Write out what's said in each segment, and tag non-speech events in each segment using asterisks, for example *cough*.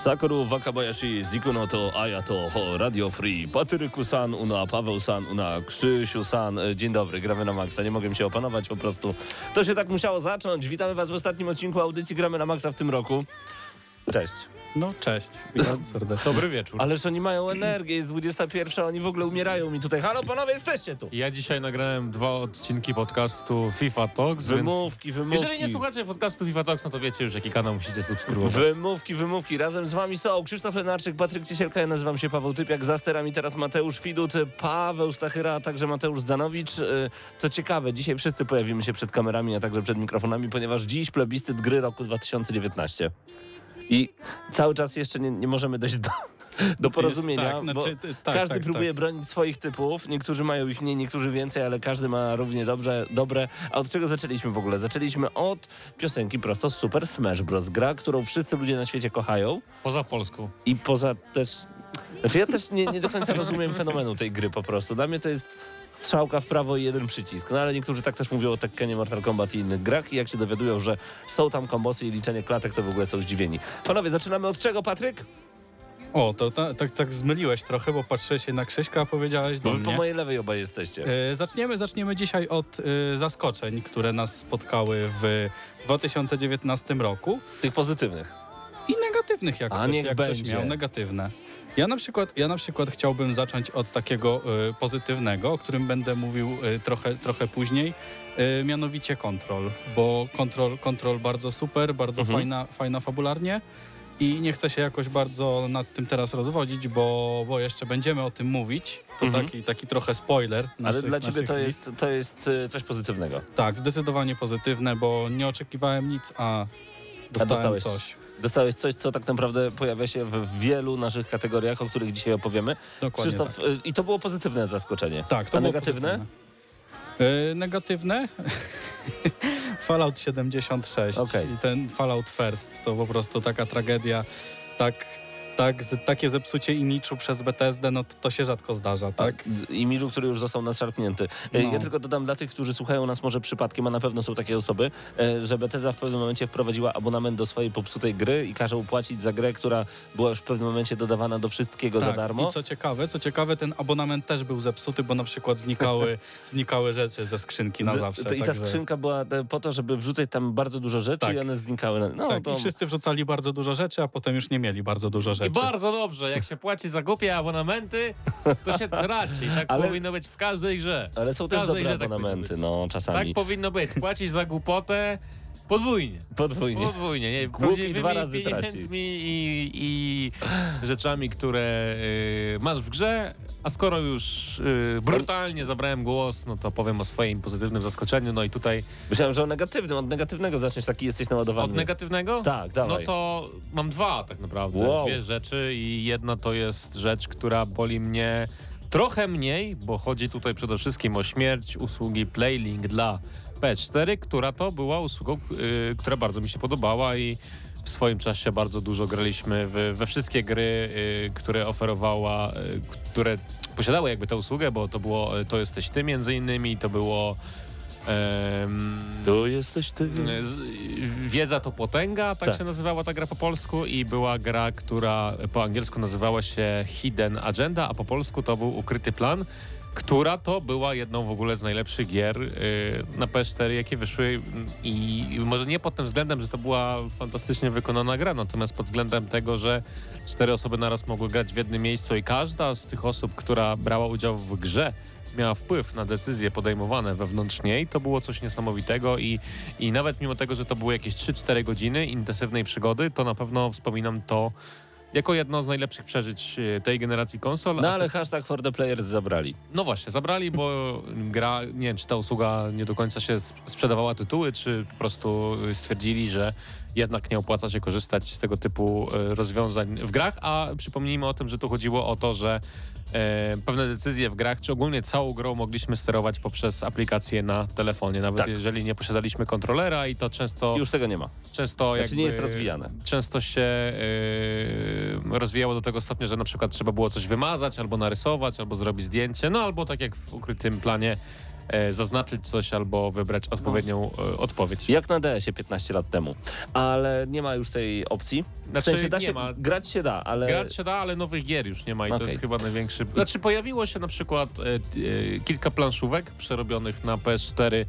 委ね Sakoru Wakabayashi, Zikuno to Ayato, ho, Radio Free, Patryku-san, una Paweł-san, una Krzysiu-san. E, Dzień dobry, gramy na maksa. Nie mogłem się opanować, po prostu to się tak musiało zacząć. Witamy was w ostatnim odcinku audycji Gramy na maksa w tym roku. Cześć. No cześć, witam serdecznie. Dobry wieczór. Ależ oni mają energię, jest 21, oni w ogóle umierają mi tutaj. Halo panowie, jesteście tu! Ja dzisiaj nagrałem dwa odcinki podcastu FIFA Talks, Wymówki, więc wymówki. jeżeli nie słuchacie podcastu FIFA Talks, no to wiecie już jaki kanał musicie subskrybować. Wymówki, wymówki. Razem z wami są Krzysztof Lenarczyk, Patryk Ciesielka, ja nazywam się Paweł Typiak, za sterami teraz Mateusz Widut, Paweł Stachyra, a także Mateusz Zdanowicz. E, Co ciekawe, dzisiaj wszyscy pojawimy się przed kamerami, a także przed mikrofonami, ponieważ dziś plebiscyt gry roku 2019. I cały czas jeszcze nie, nie możemy dojść do, do porozumienia, tak, bo znaczy, tak, każdy tak, próbuje tak. bronić swoich typów. Niektórzy mają ich mniej, niektórzy więcej, ale każdy ma równie dobrze, dobre. A od czego zaczęliśmy w ogóle? Zaczęliśmy od piosenki prosto z Super Smash Bros. Gra, którą wszyscy ludzie na świecie kochają Poza Polską. i poza też... Znaczy ja też nie, nie do końca rozumiem fenomenu tej gry po prostu. Dla mnie to jest strzałka w prawo i jeden przycisk. No ale niektórzy tak też mówią o Tekkenie, Mortal Kombat i innych grach i jak się dowiadują, że są tam kombosy i liczenie klatek, to w ogóle są zdziwieni. Panowie, zaczynamy od czego, Patryk? O, to ta, tak, tak zmyliłeś trochę, bo patrzyłeś się na Krzyśka, a powiedziałeś do Bo wy po mnie. mojej lewej obaj jesteście. E, zaczniemy, zaczniemy dzisiaj od e, zaskoczeń, które nas spotkały w 2019 roku Tych pozytywnych. i negatywnych, jak, A ktoś, niech jak ktoś miał, negatywne. Ja na, przykład, ja na przykład chciałbym zacząć od takiego e, pozytywnego, o którym będę mówił e, trochę, trochę później, e, mianowicie Control, bo Control, Control bardzo super, bardzo Mhm. fajna, fajna fabularnie i nie chcę się jakoś bardzo nad tym teraz rozwodzić, bo, bo jeszcze będziemy o tym mówić. To Mhm. taki, taki trochę spoiler. Ale naszych- dla ciebie to jest, to jest y, coś pozytywnego. Tak, zdecydowanie pozytywne, bo nie oczekiwałem nic, a dostałem dostałeś coś. Dostałeś coś, co tak naprawdę pojawia się w wielu naszych kategoriach, o których dzisiaj opowiemy. Dokładnie Krzysztof, tak. y, i to było pozytywne zaskoczenie. Tak, to A było negatywne? pozytywne. Yy, negatywne? *laughs* Fallout 76 Okej. i ten Fallout First to po prostu taka tragedia, tak, tak, z- takie zepsucie imidżu przez Bethesdę, no to, to się rzadko zdarza, tak? Tak. Imidżu, który już został naszarpnięty. Y, No. Ja tylko dodam dla tych, którzy słuchają nas może przypadkiem, a na pewno są takie osoby, y, że Bethesda w pewnym momencie wprowadziła abonament do swojej popsutej gry i każe płacić za grę, która była już w pewnym momencie dodawana do wszystkiego za Tak, darmo. I co ciekawe, co ciekawe, ten abonament też był zepsuty, bo na przykład znikały, *laughs* znikały rzeczy ze skrzynki na zawsze. to, I ta także- skrzynka była e, po to, żeby wrzucać tam bardzo dużo rzeczy Tak. i one znikały. No tak, to i wszyscy wrzucali bardzo dużo rzeczy, a potem już nie mieli bardzo dużo rzeczy. I bardzo dobrze, jak się płaci za głupie abonamenty, to się traci. Tak Ale- powinno być w każdej grze. Ale są też dobre grze tak abonamenty, być. no czasami. Tak powinno być. Płacisz za głupotę, Podwójnie. Podwójnie. Podwójnie. Nie, Głupi dwa razy traci. i, i rzeczami, które y, masz w grze, a skoro już y, brutalnie zabrałem głos, no to powiem o swoim pozytywnym zaskoczeniu. No i tutaj Myślałem, że o negatywnym, od negatywnego zaczniesz, taki jesteś naładowany. od negatywnego? Tak, dawaj. No to mam dwa tak naprawdę, Wow. dwie rzeczy i jedna to jest rzecz, która boli mnie trochę mniej, bo chodzi tutaj przede wszystkim o śmierć usługi Playlink dla PS4, która to była usługą, y, która bardzo mi się podobała i w swoim czasie bardzo dużo graliśmy w, we wszystkie gry, y, które oferowała, y, które posiadały jakby tę usługę, bo to było, to jesteś ty między innymi, to było Tu jesteś ty. z- Wiedza to potęga, tak, Tak. się nazywała ta gra po polsku i była gra, która po angielsku nazywała się Hidden Agenda, a po polsku to był Ukryty Plan, która to była jedną w ogóle z najlepszych gier y, na PS4, jakie wyszły i i może nie pod tym względem, że to była fantastycznie wykonana gra, natomiast pod względem tego, że cztery osoby naraz mogły grać w jednym miejscu i każda z tych osób, która brała udział w grze, miała wpływ na decyzje podejmowane wewnątrz niej, to było coś niesamowitego i, i nawet mimo tego, że to były jakieś 3-4 godziny intensywnej przygody, to na pewno wspominam to jako jedno z najlepszych przeżyć e, tej generacji konsol. No ale to- hashtag for the players zabrali. no właśnie, zabrali, bo gra, nie wiem, czy ta usługa nie do końca się sp- sprzedawała tytuły, czy po prostu stwierdzili, że jednak nie opłaca się korzystać z tego typu e, rozwiązań w grach, a przypomnijmy o tym, że tu chodziło o to, że e, pewne decyzje w grach, czy ogólnie całą grą mogliśmy sterować poprzez aplikacje na telefonie, nawet Tak. jeżeli nie posiadaliśmy kontrolera i to często Już tego nie ma. często Znaczy jakby nie jest rozwijane. Często się yy, rozwijało do tego stopnia, że na przykład trzeba było coś wymazać, albo narysować, albo zrobić zdjęcie, no albo tak jak w ukrytym planie e, zaznaczyć coś, albo wybrać odpowiednią e, odpowiedź. Jak na DS-ie 15 lat temu. Ale nie ma już tej opcji. W Znaczy, sensie da nie się, ma. grać się da, ale... Grać się da, ale nowych gier już nie ma i to Okej. jest chyba największy... Znaczy pojawiło się na przykład e, e, kilka planszówek przerobionych na PS4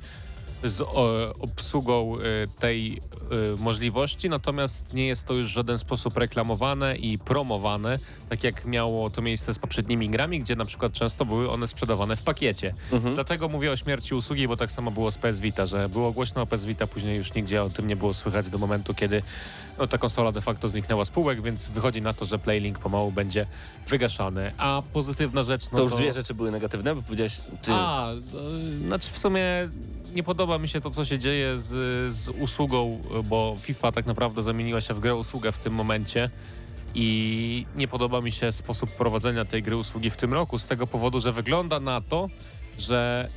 z o, obsługą e, tej e, możliwości, natomiast nie jest to już w żaden sposób reklamowane i promowane, tak jak miało to miejsce z poprzednimi grami, gdzie na przykład często były one sprzedawane w pakiecie. Mhm. Dlatego mówię o śmierci usługi, bo tak samo było z PS Vita, że było głośno o PS Vita, później już nigdzie o tym nie było słychać do momentu, kiedy no, ta konsola de facto zniknęła z półek, więc wychodzi na to, że Playlink pomału będzie wygaszany. A pozytywna rzecz, no To już dwie rzeczy były negatywne, bo powiedziałeś... Ty... a, e, znaczy w sumie nie podoba mi się to, co się dzieje z, z usługą, bo FIFA tak naprawdę zamieniła się w grę usługę w tym momencie i nie podoba mi się sposób prowadzenia tej gry usługi w tym roku z tego powodu, że wygląda na to, że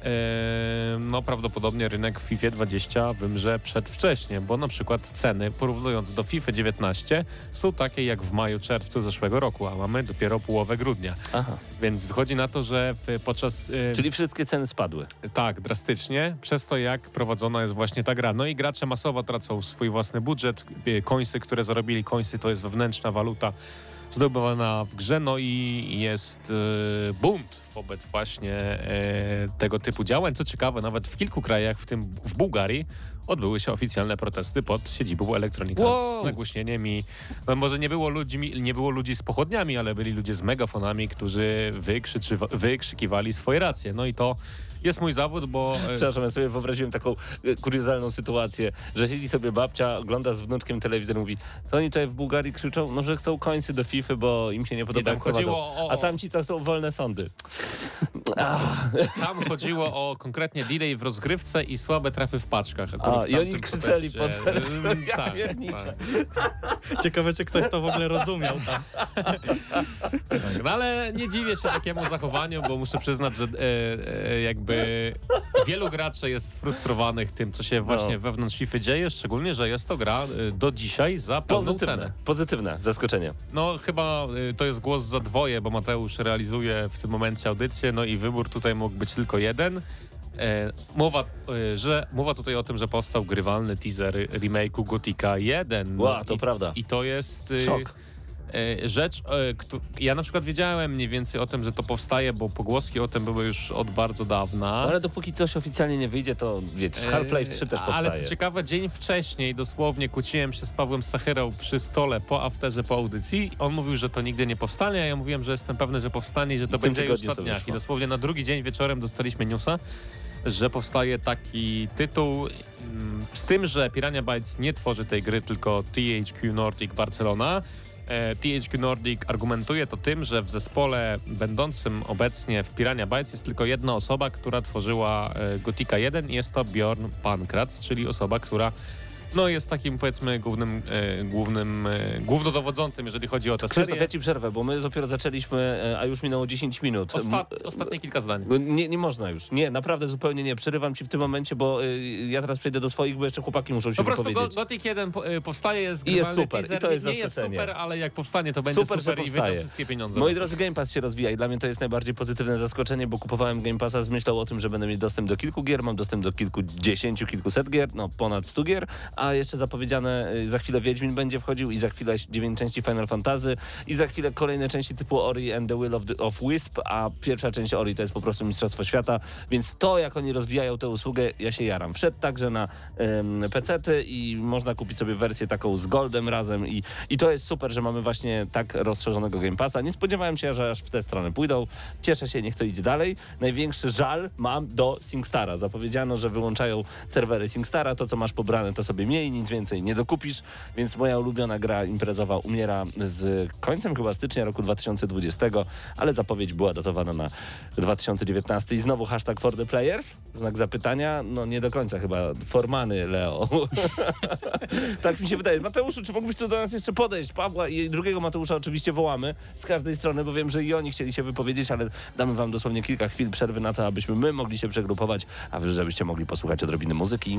no prawdopodobnie rynek w FIFA 20 wymrze przedwcześnie, bo na przykład ceny porównując do FIFA 19 są takie jak w maju, czerwcu zeszłego roku, a mamy dopiero połowę grudnia. Aha. Więc wychodzi na to, że podczas e, Czyli wszystkie ceny spadły. tak, drastycznie, przez to jak prowadzona jest właśnie ta gra. No i gracze masowo tracą swój własny budżet. E, Końsy, które zarobili, końsy to jest wewnętrzna waluta zdobywana w grze, no i jest e, bunt wobec właśnie e, tego typu działań. Co ciekawe, nawet w kilku krajach, w tym w Bułgarii, odbyły się oficjalne protesty pod siedzibą Electronic Wow. z nagłośnieniem i no, może nie było, ludźmi, nie było ludzi z pochodniami, ale byli ludzie z megafonami, którzy wykrzykiwali swoje racje. No i to jest mój zawód, bo... e, Przepraszam, ja sobie wyobraziłem taką e, kuriozalną sytuację, że siedzi sobie babcia, ogląda z wnuczkiem telewizor, mówi, co oni tutaj w Bułgarii krzyczą? No, że chcą końcy do FIFA, bo im się nie podoba tam jak prowadzą. chodziło o- A tamci co chcą wolne sądy. Tam chodziło o konkretnie delay w rozgrywce i słabe trafy w paczkach. akurat A, i oni krzyczeli. Mm, Ja tak, tak, Ciekawe, czy ktoś to w ogóle rozumiał tam. tak. No ale nie dziwię się takiemu zachowaniu, bo muszę przyznać, że e, e, jakby wielu graczy jest sfrustrowanych tym, co się właśnie No. wewnątrz FIFA dzieje, szczególnie, że jest to gra e, do dzisiaj za pełną pozytywne, cenę. pozytywne zaskoczenie. No chyba y, to jest głos za dwoje, bo Mateusz realizuje w tym momencie audycję, no i wybór tutaj mógł być tylko jeden. E, mowa, e, że, mowa tutaj o tym, że powstał grywalny teaser remake'u Gotika 1. Ła, to i, prawda. I to jest y, Szok. E, rzecz, e, ja na przykład wiedziałem mniej więcej o tym, że to powstaje, bo pogłoski o tym były już od bardzo dawna. No, ale dopóki coś oficjalnie nie wyjdzie, to wiecie, Half-Life 3 też powstaje. Ale co ciekawe, dzień wcześniej dosłownie kłóciłem się z Pawłem Stachyrą przy stole po afterze, po audycji. On mówił, że to nigdy nie powstanie, a ja mówiłem, że jestem pewny, że powstanie i że to tym będzie już dniach. I dosłownie na drugi dzień wieczorem dostaliśmy newsa. że powstaje taki tytuł mm, z tym, że Piranha Bytes nie tworzy tej gry, tylko THQ Nordic Barcelona. E, THQ Nordic argumentuje to tym, że w zespole będącym obecnie w Piranha Bytes jest tylko jedna osoba, która tworzyła e, Gotika 1 i jest to Bjorn Pankratz, czyli osoba, która no, jest takim powiedzmy głównym, e, głównym e, głównodowodzącym, jeżeli chodzi o tę Krzysztof, serię. ja ci przerwę, bo my dopiero zaczęliśmy, e, a już minęło 10 minut. Ostat, M- ostatnie kilka zdań. Nie, nie można już. Nie, naprawdę zupełnie nie. Przerywam ci w tym momencie, bo y, ja teraz przejdę do swoich, bo jeszcze chłopaki muszą się Po prostu wypowiedzieć. Gothic 1 po- y, powstaje, jest I jest grywalny super, teaser, i to jest nie jest zaskoczenie. super, ale jak powstanie, to będzie Super, super, że i wydam wszystkie pieniądze. Moi drodzy, Game Pass się rozwija i dla mnie to jest najbardziej pozytywne zaskoczenie, bo kupowałem Game Passa z myślą o tym, że będę mieć dostęp do kilku gier, mam dostęp do kilkudziesięciu, kilkuset gier, no ponad stu gier, a jeszcze zapowiedziane y, za chwilę Wiedźmin będzie wchodził i za chwilę dziewięć części Final Fantasy i za chwilę kolejne części typu Ori and the Will of, the, of Wisp, a pierwsza część Ori to jest po prostu Mistrzostwo Świata, więc to jak oni rozwijają tę usługę, ja się jaram. Wszedł także na um, PC-ty i można kupić sobie wersję taką z Goldem razem i, i to jest super, że mamy właśnie tak rozszerzonego Game Passa. Nie spodziewałem się, że aż w tę stronę pójdą. Cieszę się, niech to idzie dalej. Największy żal mam do SingStara. Zapowiedziano, że wyłączają serwery SingStara. To, co masz pobrane, to sobie mniej, nic więcej nie dokupisz, więc moja ulubiona gra imprezowa umiera z końcem chyba stycznia roku 2020, ale zapowiedź była datowana na 2019 i znowu hashtag for the players? Znak zapytania? No nie do końca chyba. Formany, Leo. *laughs* tak mi się wydaje. Mateuszu, czy mógłbyś tu do nas jeszcze podejść? Pawła i drugiego Mateusza oczywiście wołamy z każdej strony, bo wiem, że i oni chcieli się wypowiedzieć, ale damy wam dosłownie kilka chwil przerwy na to, abyśmy my mogli się przegrupować, a wy żebyście mogli posłuchać odrobiny muzyki.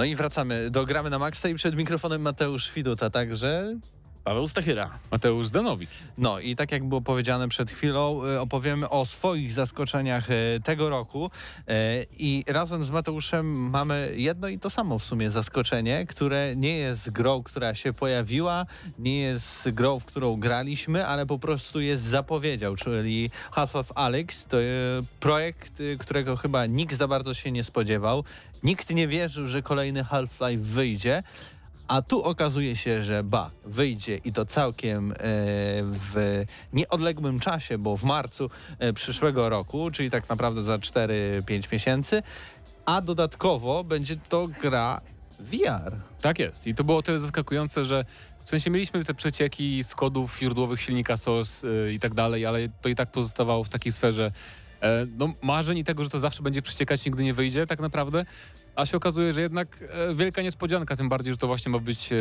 No i wracamy do Gramy na Maxa i przed mikrofonem Mateusz Widut, a także Paweł Stachyra. Mateusz Zdanowicz. No i tak jak było powiedziane przed chwilą, y, opowiemy o swoich zaskoczeniach y, tego roku y, i razem z Mateuszem mamy jedno i to samo w sumie zaskoczenie, które nie jest grą, która się pojawiła, nie jest grą, w którą graliśmy, ale po prostu jest zapowiedział, czyli Half of Alex. To projekt, którego chyba nikt za bardzo się nie spodziewał. Nikt nie wierzył, że kolejny Half-Life wyjdzie. A tu okazuje się, że ba, wyjdzie i to całkiem e, w nieodległym czasie, bo w marcu e, przyszłego roku, czyli tak naprawdę za 4-5 miesięcy, a dodatkowo będzie to gra VR. Tak jest. I to było tyle zaskakujące, że w sensie mieliśmy te przecieki z kodów źródłowych silnika SOS y, i tak dalej, ale to i tak pozostawało w takiej sferze e, no, marzeń i tego, że to zawsze będzie przeciekać, nigdy nie wyjdzie tak naprawdę. A się okazuje, że jednak e, wielka niespodzianka, tym bardziej, że to właśnie ma być e,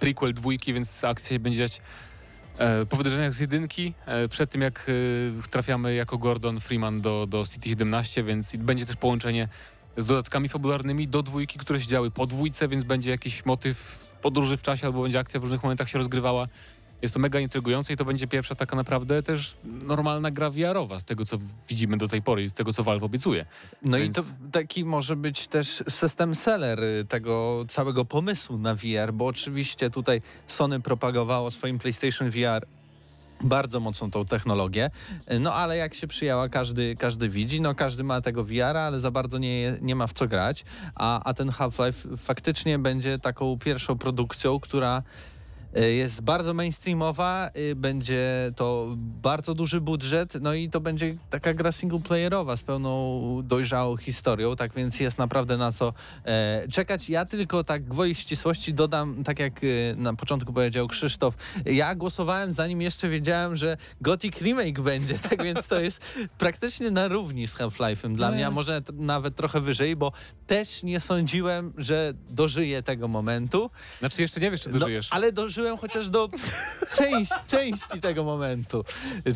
prequel dwójki, więc akcja się będzie dziać e, po wydarzeniach z jedynki, przed tym jak trafiamy jako Gordon Freeman do, do City 17, więc będzie też połączenie z dodatkami fabularnymi do dwójki, które się działy po dwójce, więc będzie jakiś motyw podróży w czasie albo będzie akcja w różnych momentach się rozgrywała. Jest to mega intrygujące i to będzie pierwsza taka naprawdę też normalna gra VR-owa z tego, co widzimy do tej pory i z tego, co Valve obiecuje. No Więc- i to taki może być też system seller y, tego całego pomysłu na VR, bo oczywiście tutaj Sony propagowało swoim PlayStation VR bardzo mocną tą technologię, no ale jak się przyjęła, każdy, każdy widzi, no każdy ma tego VR, ale za bardzo nie, nie ma w co grać, a, a ten Half-Life faktycznie będzie taką pierwszą produkcją, która jest bardzo mainstreamowa, y, będzie to bardzo duży budżet, no i to będzie taka gra singleplayerowa z pełną dojrzałą historią, tak więc jest naprawdę na co e, czekać. Ja tylko tak gwoli ścisłości dodam, tak jak na początku powiedział Krzysztof, ja głosowałem zanim jeszcze wiedziałem, że Gothic Remake będzie, tak więc to jest *laughs* praktycznie na równi z Half-Life'em dla No mnie, a może nawet trochę wyżej, bo też nie sądziłem, że dożyję tego momentu. Znaczy jeszcze nie wiesz, czy dożyjesz. No, ale dożyłem chociaż do *laughs* część, części tego momentu.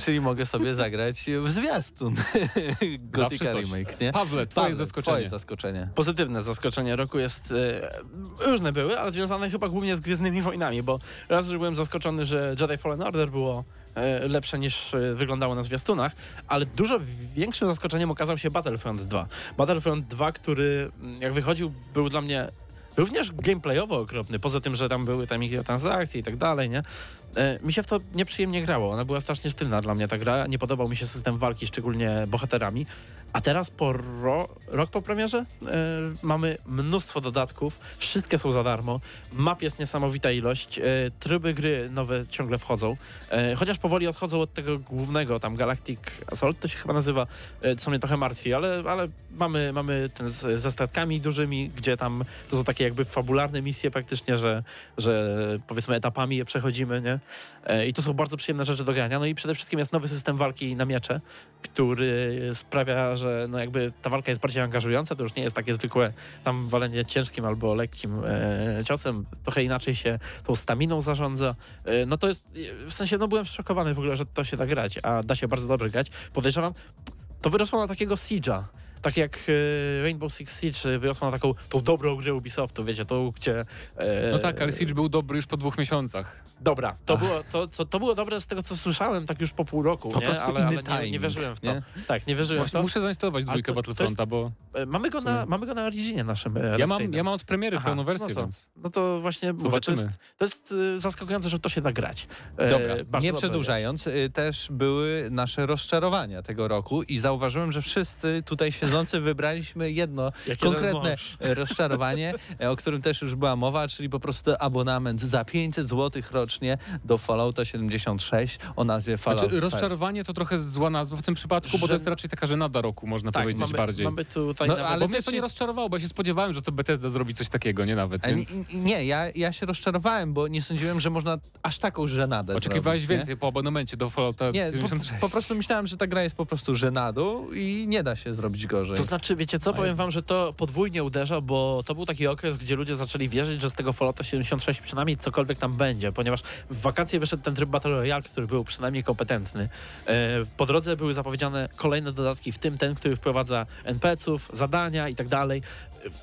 Czyli mogę sobie zagrać w zwiastun *laughs* Gothica coś. Remake, nie? Pawle, twoje Pawle, zaskoczenie. Twoje zaskoczenie. Pozytywne zaskoczenie roku jest. E, różne były, ale związane chyba głównie z Gwiezdnymi Wojnami, bo raz, że byłem zaskoczony, że Jedi Fallen Order było e, lepsze niż e, wyglądało na zwiastunach, ale dużo większym zaskoczeniem okazał się Battlefront 2. Battlefront 2, który jak wychodził, był dla mnie również gameplayowo okropny, poza tym, że tam były tam transakcje i tak dalej, nie? E, Mi się w to nieprzyjemnie grało. Ona była strasznie sztywna dla mnie ta gra. Nie podobał mi się system walki, szczególnie bohaterami. A teraz po ro rok po premierze e, mamy mnóstwo dodatków. Wszystkie są za darmo. Map jest niesamowita ilość. E, tryby gry nowe ciągle wchodzą. Chociaż powoli odchodzą od tego głównego, tam Galactic Assault to się chyba nazywa, co mnie trochę martwi, ale, ale mamy, mamy ten z, ze statkami dużymi, gdzie tam to są takie jakby fabularne misje praktycznie, że, że powiedzmy etapami je przechodzimy, nie? E, I to są bardzo przyjemne rzeczy do grania. No i przede wszystkim jest nowy system walki na miecze, który sprawia, że no jakby ta walka jest bardziej angażująca, to już nie jest takie zwykłe tam walenie ciężkim albo lekkim e, ciosem, trochę inaczej się tą staminą zarządza. E, no to jest, w sensie no byłem zszokowany w ogóle, że to się da grać, a da się bardzo dobrze grać. Podejrzewam, to wyrosło na takiego Siege'a. Tak jak e, Rainbow Six Siege wyrosła na taką tą dobrą grę Ubisoftu, wiecie, tą, gdzie... e, No tak, ale Siege był dobry już po dwóch miesiącach. Dobra, to było, to, to, to było dobre z tego, co słyszałem, tak już po pół roku, Po nie? prostu ale, ale nie, nie timing, wierzyłem w to. nie? Tak, nie wierzyłem w Właśnie to. muszę zainstalować dwójkę to- to Battlefronta, bo E, Mamy go, na, mamy go na Originie naszym e, ja mam, ja mam od premiery Aha, pełną wersję, no co? więc No to właśnie mówię, to zobaczymy. jest, to jest e, zaskakujące, że to się da grać. E, Dobra, bardzo nie przedłużając, też były nasze rozczarowania tego roku i zauważyłem, że wszyscy tutaj siedzący wybraliśmy jedno Jak konkretne *laughs* rozczarowanie, e, o którym też już była mowa, czyli po prostu abonament za 500 zł rocznie do Fallouta 76 o nazwie Fallout Znaczy, rozczarowanie to trochę zła nazwa w tym przypadku, bo to Że- jest raczej taka żenada roku, można Tak, powiedzieć mamy, bardziej. mamy tutaj No, nawet, ale Bo mnie to nie rozczarowało, bo ja się spodziewałem, że to Bethesda zrobi coś takiego, nie nawet, E, więc... Nie, ja, ja się rozczarowałem, bo nie sądziłem, że można aż taką żenadę Oczekiwałeś zrobić, nie? więcej po abonamencie do Fallouta Nie, po, 76. po prostu myślałem, że ta gra jest po prostu żenadą i nie da się zrobić gorzej. To znaczy, wiecie co, powiem wam, że to podwójnie uderza, bo to był taki okres, gdzie ludzie zaczęli wierzyć, że z tego Fallouta 76 przynajmniej cokolwiek tam będzie, ponieważ w wakacje wyszedł ten tryb Battle Royale, który był przynajmniej kompetentny. E, Po drodze były zapowiedziane kolejne dodatki, w tym ten, który wprowadza NPC-ów, zadania i tak dalej.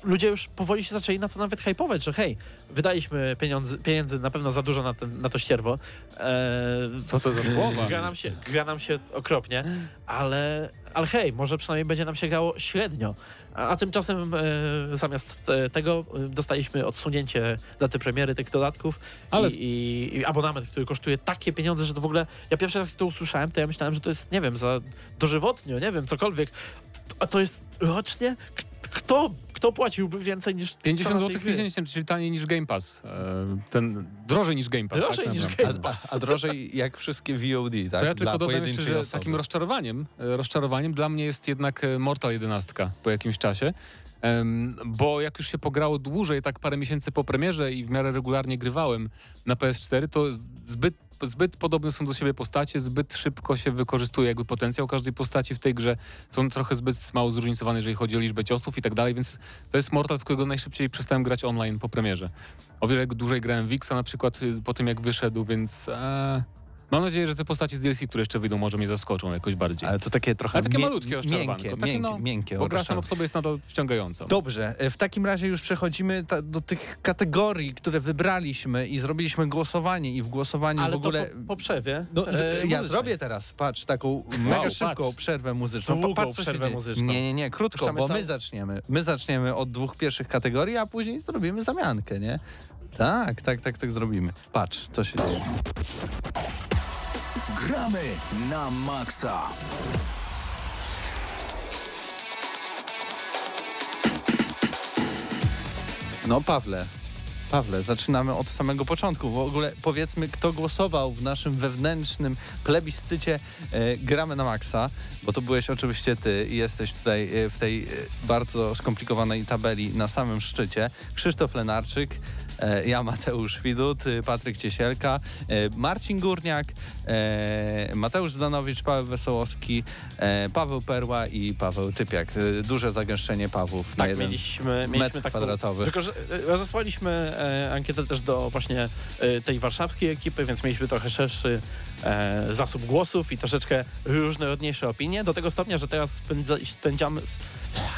Ludzie już powoli się zaczęli na to nawet hypować, że hej, wydaliśmy pieniądze, pieniędzy na pewno za dużo na, ten, na to ścierwo. E, Co to za słowa? Gra nam się, gra nam się okropnie, ale, ale hej, może przynajmniej będzie nam się grało średnio. A, a tymczasem e, zamiast te, tego dostaliśmy odsunięcie daty premiery tych dodatków Ale- i, i, abonament, który kosztuje takie pieniądze, że to w ogóle... Ja pierwszy raz jak to usłyszałem, to ja myślałem, że to jest, nie wiem, za dożywotnio, nie wiem, cokolwiek. A to jest rocznie? Kto, kto płaciłby więcej niż... 50 cena zł miesięcznie, czyli taniej niż Game Pass. E, Ten, drożej niż Game Pass. Drożej tak niż naprawdę. Game A, a drożej jak wszystkie VOD, tak? To ja Dla tylko dodam jeszcze, że osoby. takim rozczarowaniem, e, rozczarowaniem dla mnie jest jednak e, Mortal 11 po jakimś czasie. Bo jak już się pograło dłużej, tak parę miesięcy po premierze i w miarę regularnie grywałem na PS4, to zbyt, zbyt podobne są do siebie postacie, zbyt szybko się wykorzystuje jakby potencjał każdej postaci w tej grze. Są trochę zbyt mało zróżnicowane, jeżeli chodzi o liczbę ciosów i tak dalej, więc to jest Mortal, w którego najszybciej przestałem grać online po premierze. O wiele dłużej grałem Wixa na przykład y, po tym jak wyszedł, więc e, mam nadzieję, że te postaci z DLC, które jeszcze wyjdą, może mnie zaskoczą jakoś bardziej. Ale to takie trochę Ale takie mie- malutkie rozczarowanko. miękkie, Takie, miękkie, no, miękkie Bo gra sama w sobie jest nadal wciągająca. Dobrze, e, w takim razie już przechodzimy ta, do tych kategorii, które wybraliśmy i zrobiliśmy głosowanie i w głosowaniu Ale w ogóle... to po, po przerwie. No, e, ja muzycznej. zrobię teraz, patrz, taką mega patrz. szybką przerwę muzyczną. Długą patrz, co się przerwę dzieje. muzyczną. Nie, nie, nie, krótko, Puszczamy bo całą? my zaczniemy. My zaczniemy od dwóch pierwszych kategorii, a później zrobimy zamiankę, nie? Tak, tak, tak, tak zrobimy. Patrz, co się dzieje. Gramy na maksa. No, Pawle, Pawle, zaczynamy od samego początku. W ogóle powiedzmy, kto głosował w naszym wewnętrznym plebiscycie e, Gramy na Maxa, bo to byłeś oczywiście ty i jesteś tutaj e, w tej e, bardzo skomplikowanej tabeli na samym szczycie. Krzysztof Lenarczyk, ja Mateusz Widut, e, Patryk Ciesielka, e, Marcin Górniak, e, Mateusz Zdanowicz, Paweł Wesołowski, e, Paweł Perła i Paweł Typiak. E, duże zagęszczenie Pawłów na Tak, jeden mieliśmy, metr mieliśmy taką, kwadratowy. Tylko, że e, rozesłaliśmy e, ankietę też do właśnie e, tej warszawskiej ekipy, więc mieliśmy trochę szerszy e, zasób głosów i troszeczkę różnorodniejsze opinie, do tego stopnia, że teraz spędza, spędzamy,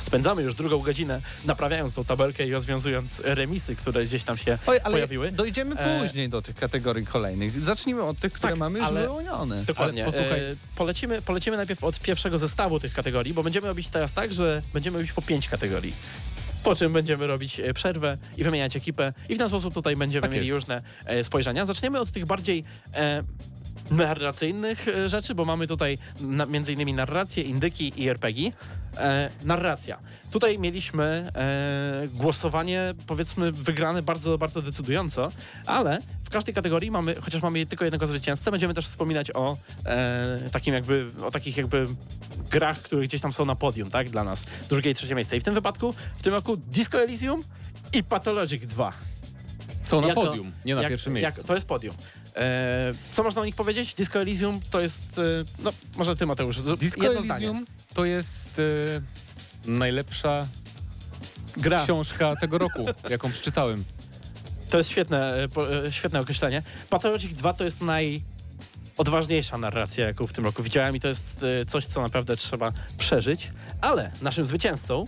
spędzamy już drugą godzinę naprawiając tą tabelkę i rozwiązując remisy, które gdzieś tam się Oj, ale pojawiły. dojdziemy E, później do tych kategorii kolejnych. Zacznijmy od tych, które Tak, mamy już ale- wyłonione. Dokładnie. Ale posłuchaj- E, polecimy, polecimy najpierw od pierwszego zestawu tych kategorii, bo będziemy robić teraz tak, że będziemy robić po pięć kategorii. Po czym będziemy robić e, przerwę i wymieniać ekipę i w ten sposób tutaj będziemy Tak mieli jest. różne e, spojrzenia. Zaczniemy od tych bardziej e, narracyjnych e, rzeczy, bo mamy tutaj na, między innymi narrację, indyki i RPG. E, narracja. Tutaj mieliśmy e, głosowanie, powiedzmy, wygrane bardzo, bardzo decydująco, ale w każdej kategorii mamy, chociaż mamy tylko jednego zwycięzcę, będziemy też wspominać o e, takim jakby, o takich jakby grach, które gdzieś tam są na podium, tak, dla nas. Drugie i trzecie miejsce. I w tym wypadku, w tym roku Disco Elysium i Pathologic 2. Są na Jako- podium, nie na jak- pierwszym miejscu. Jak, to jest podium. E, co można o nich powiedzieć? Disco Elysium to jest, e, no może ty Mateusz, Disco jedno zdanie. Elysium to jest e, najlepsza Gra. książka tego roku, *laughs* jaką przeczytałem. To jest świetne, e, po, świetne określenie. Pathologic 2 to jest najodważniejsza narracja, jaką w tym roku widziałem i to jest coś, co naprawdę trzeba przeżyć. Ale naszym zwycięzcą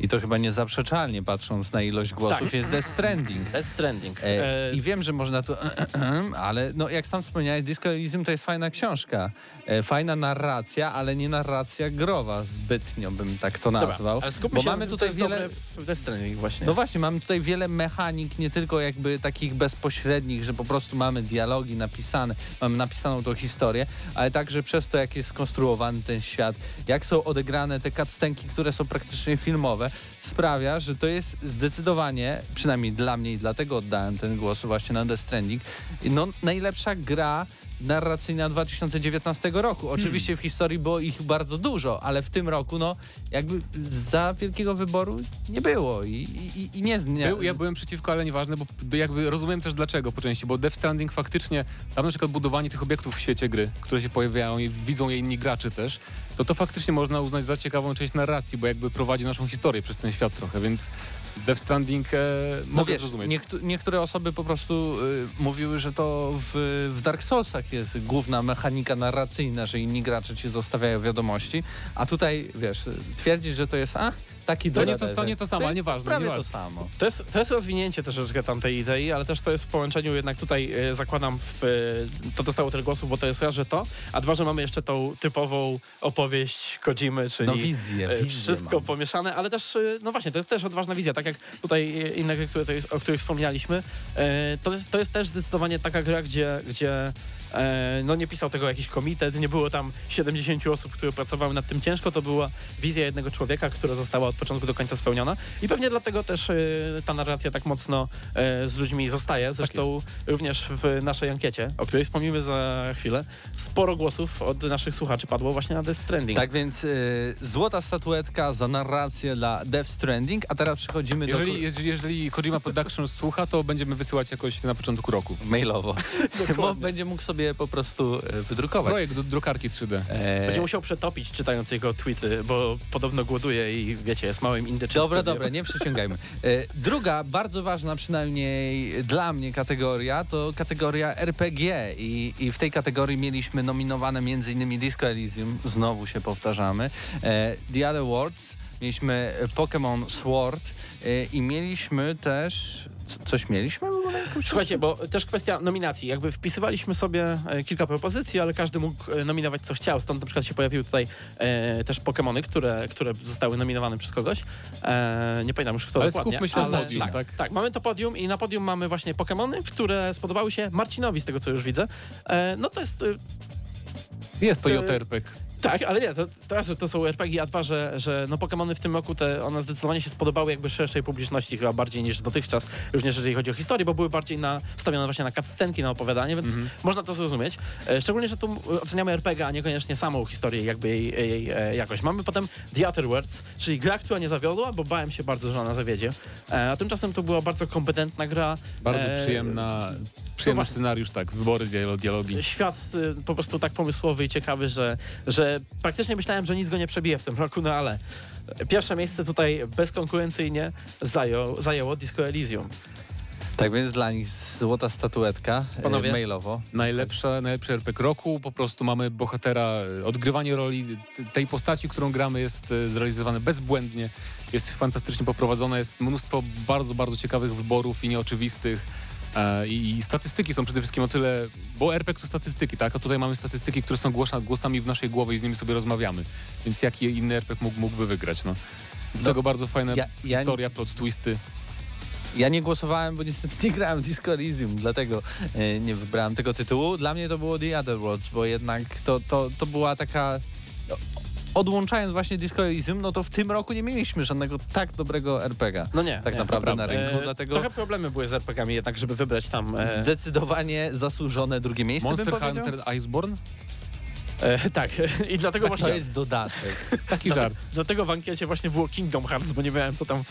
I to chyba niezaprzeczalnie, patrząc na ilość głosów, Tak. jest Death Stranding. Death Stranding. E, E, I wiem, że można to, ale no, jak sam wspomniałeś, Disco Elysium to jest fajna książka. E, fajna narracja, ale nie narracja growa zbytnio, bym tak to dobra, nazwał. ale skupmy bo się, mamy co tutaj jest wiele... w Death Stranding właśnie. No właśnie, mamy tutaj wiele mechanik, nie tylko jakby takich bezpośrednich, że po prostu mamy dialogi napisane, mamy napisaną tą historię, ale także przez to, jak jest skonstruowany ten świat, jak są odegrane te cutscenki, które są praktycznie filmowe, sprawia, że to jest zdecydowanie, przynajmniej dla mnie i dlatego oddałem ten głos właśnie na Death Stranding, no najlepsza gra narracyjna 2019 roku. Oczywiście w historii było ich bardzo dużo, ale w tym roku, no, jakby za wielkiego wyboru nie było i, i, i nie... nie Był, ja byłem przeciwko, ale nieważne, bo jakby rozumiem też dlaczego po części, bo Death Stranding faktycznie, tam na przykład budowanie tych obiektów w świecie gry, które się pojawiają i widzą je inni gracze też, to to faktycznie można uznać za ciekawą część narracji, bo jakby prowadzi naszą historię przez ten świat trochę, więc Death Stranding e, No mogę wiesz, zrozumieć. niektó- niektóre osoby po prostu y, mówiły, że to w, w Dark Soulsach jest główna mechanika narracyjna, że inni gracze ci zostawiają wiadomości, a tutaj, wiesz, twierdzisz, że to jest, a, taki To nie to- to nie to samo, ale jest nieważne, prawie nieważne. to samo. To jest, to jest rozwinięcie troszeczkę tamtej idei, ale też to jest w połączeniu jednak tutaj e, zakładam, w, e, to dostało tyle głosów, bo to jest raz, że to, a dwa, że mamy jeszcze tą typową opowieść Kojimy, czyli No wizję, e, wizję wszystko mam. pomieszane, ale też, e, no właśnie, to jest też odważna wizja, tak jak tutaj inne gry, które, to o których wspomnieliśmy, e, to, jest, to jest też zdecydowanie taka gra, gdzie, gdzie no nie pisał tego jakiś komitet, nie było tam 70 osób, które pracowały nad tym ciężko, to była wizja jednego człowieka, która została od początku do końca spełniona i pewnie dlatego też e, ta narracja tak mocno e, z ludźmi zostaje. Zresztą również w naszej ankiecie, o której wspomnimy za chwilę, sporo głosów od naszych słuchaczy padło właśnie na Death Stranding. Tak więc y, złota statuetka za narrację dla Death Stranding, a teraz przechodzimy do... Jeżeli, jeżeli, jeżeli Kojima Productions słucha, to będziemy wysyłać jakoś na początku roku. Mailowo. *laughs* Bo będzie mógł sobie po prostu y, wydrukować. Projekt do drukarki 3D. E, Będzie musiał przetopić czytając jego tweety, bo podobno głoduje i wiecie, jest małym indyczym. Dobra, dobra, nie przeciągajmy. E, Druga, bardzo ważna przynajmniej dla mnie kategoria, to kategoria RPG i, i w tej kategorii mieliśmy nominowane m.in. Disco Elysium, znowu się powtarzamy, e, The Other Worlds, mieliśmy Pokémon Sword e, i mieliśmy też... co- Coś mieliśmy? Słuchajcie, bo też kwestia nominacji. Jakby wpisywaliśmy sobie e, kilka propozycji, ale każdy mógł e, nominować co chciał. Stąd na przykład się pojawiły tutaj e, też Pokémony, które, które zostały nominowane przez kogoś. E, nie pamiętam już kto Ale dokładnie. skupmy się na ale, podium, tak, tak? tak, mamy to podium i na podium mamy właśnie Pokémony, które spodobały się Marcinowi, z tego co już widzę. E, no to jest... e, Jest to JRPG. Tak, ale nie, to, to, to są RPG, a dwa, że, że no Pokémony w tym roku te, one zdecydowanie się spodobały jakby szerszej publiczności chyba bardziej niż dotychczas, również jeżeli chodzi o historię, bo były bardziej nastawione właśnie na cutscenki, na opowiadanie, więc można to zrozumieć. E, szczególnie, że tu e, oceniamy RPG, a niekoniecznie samą historię jakby jej, jej e, jakość. Mamy potem The Outer Worlds, czyli gra, która nie zawiodła, bo bałem się bardzo, że ona zawiedzie. E, a tymczasem to była bardzo kompetentna gra. Bardzo E, przyjemna, przyjemny właśnie. scenariusz, tak, wybory, dialo- dialogi. Świat y, po prostu tak pomysłowy i ciekawy, że, że praktycznie myślałem, że nic go nie przebije w tym roku, no ale pierwsze miejsce tutaj bezkonkurencyjnie zajął, zajęło Disco Elysium. Tak więc dla nich złota statuetka e, Panowie? mailowo. Najlepsza, najlepszy RPG roku, po prostu mamy bohatera, e, odgrywanie roli tej postaci, którą gramy jest e, zrealizowane bezbłędnie, jest fantastycznie poprowadzone, jest mnóstwo bardzo, bardzo ciekawych wyborów i nieoczywistych i, i statystyki są przede wszystkim o tyle, bo RPG to statystyki, tak, a tutaj mamy statystyki, które są głosami w naszej głowie i z nimi sobie rozmawiamy, więc jaki inny RPG mógł, mógłby wygrać, no. Do tego bardzo fajna ja- ja- historia, plot twisty. Ja nie głosowałem, bo niestety nie grałem w Disco Elysium, dlatego e, nie wybrałem tego tytułu. Dla mnie to było The Other Worlds, bo jednak to, to, to była taka... Odłączając właśnie Disco Elysium, no to w tym roku nie mieliśmy żadnego tak dobrego RPG. No nie, Tak nie, naprawdę to na rynku, E, dlatego- Trochę problemy były z RPG-ami jednak, żeby wybrać tam... E, Zdecydowanie zasłużone drugie miejsce Monster. Hunter Iceborne? e, tak, *laughs* i dlatego To właśnie... jest dodatek. Taki żart. Dlatego w ankiecie właśnie było Kingdom Hearts, bo nie miałem co tam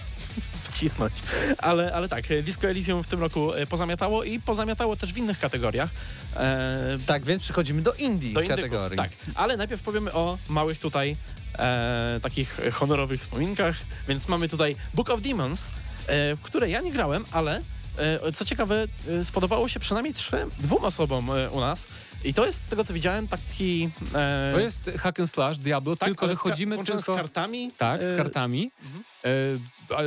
wcisnąć. Ale, ale tak, Disco Elysium w tym roku e, pozamiatało i pozamiatało też w innych kategoriach. E, Tak, więc przechodzimy do indie do indyków, kategorii. Tak, ale najpierw powiemy o małych tutaj e, takich honorowych wspominkach, więc mamy tutaj Book of Demons, e, w które ja nie grałem, ale e, co ciekawe, e, spodobało się przynajmniej trzem, dwóm osobom u nas. I to jest z tego co widziałem taki... E, To jest hack and slash, Diablo, tak, tylko że chodzimy tylko... z kartami. Tak, z e, kartami. E,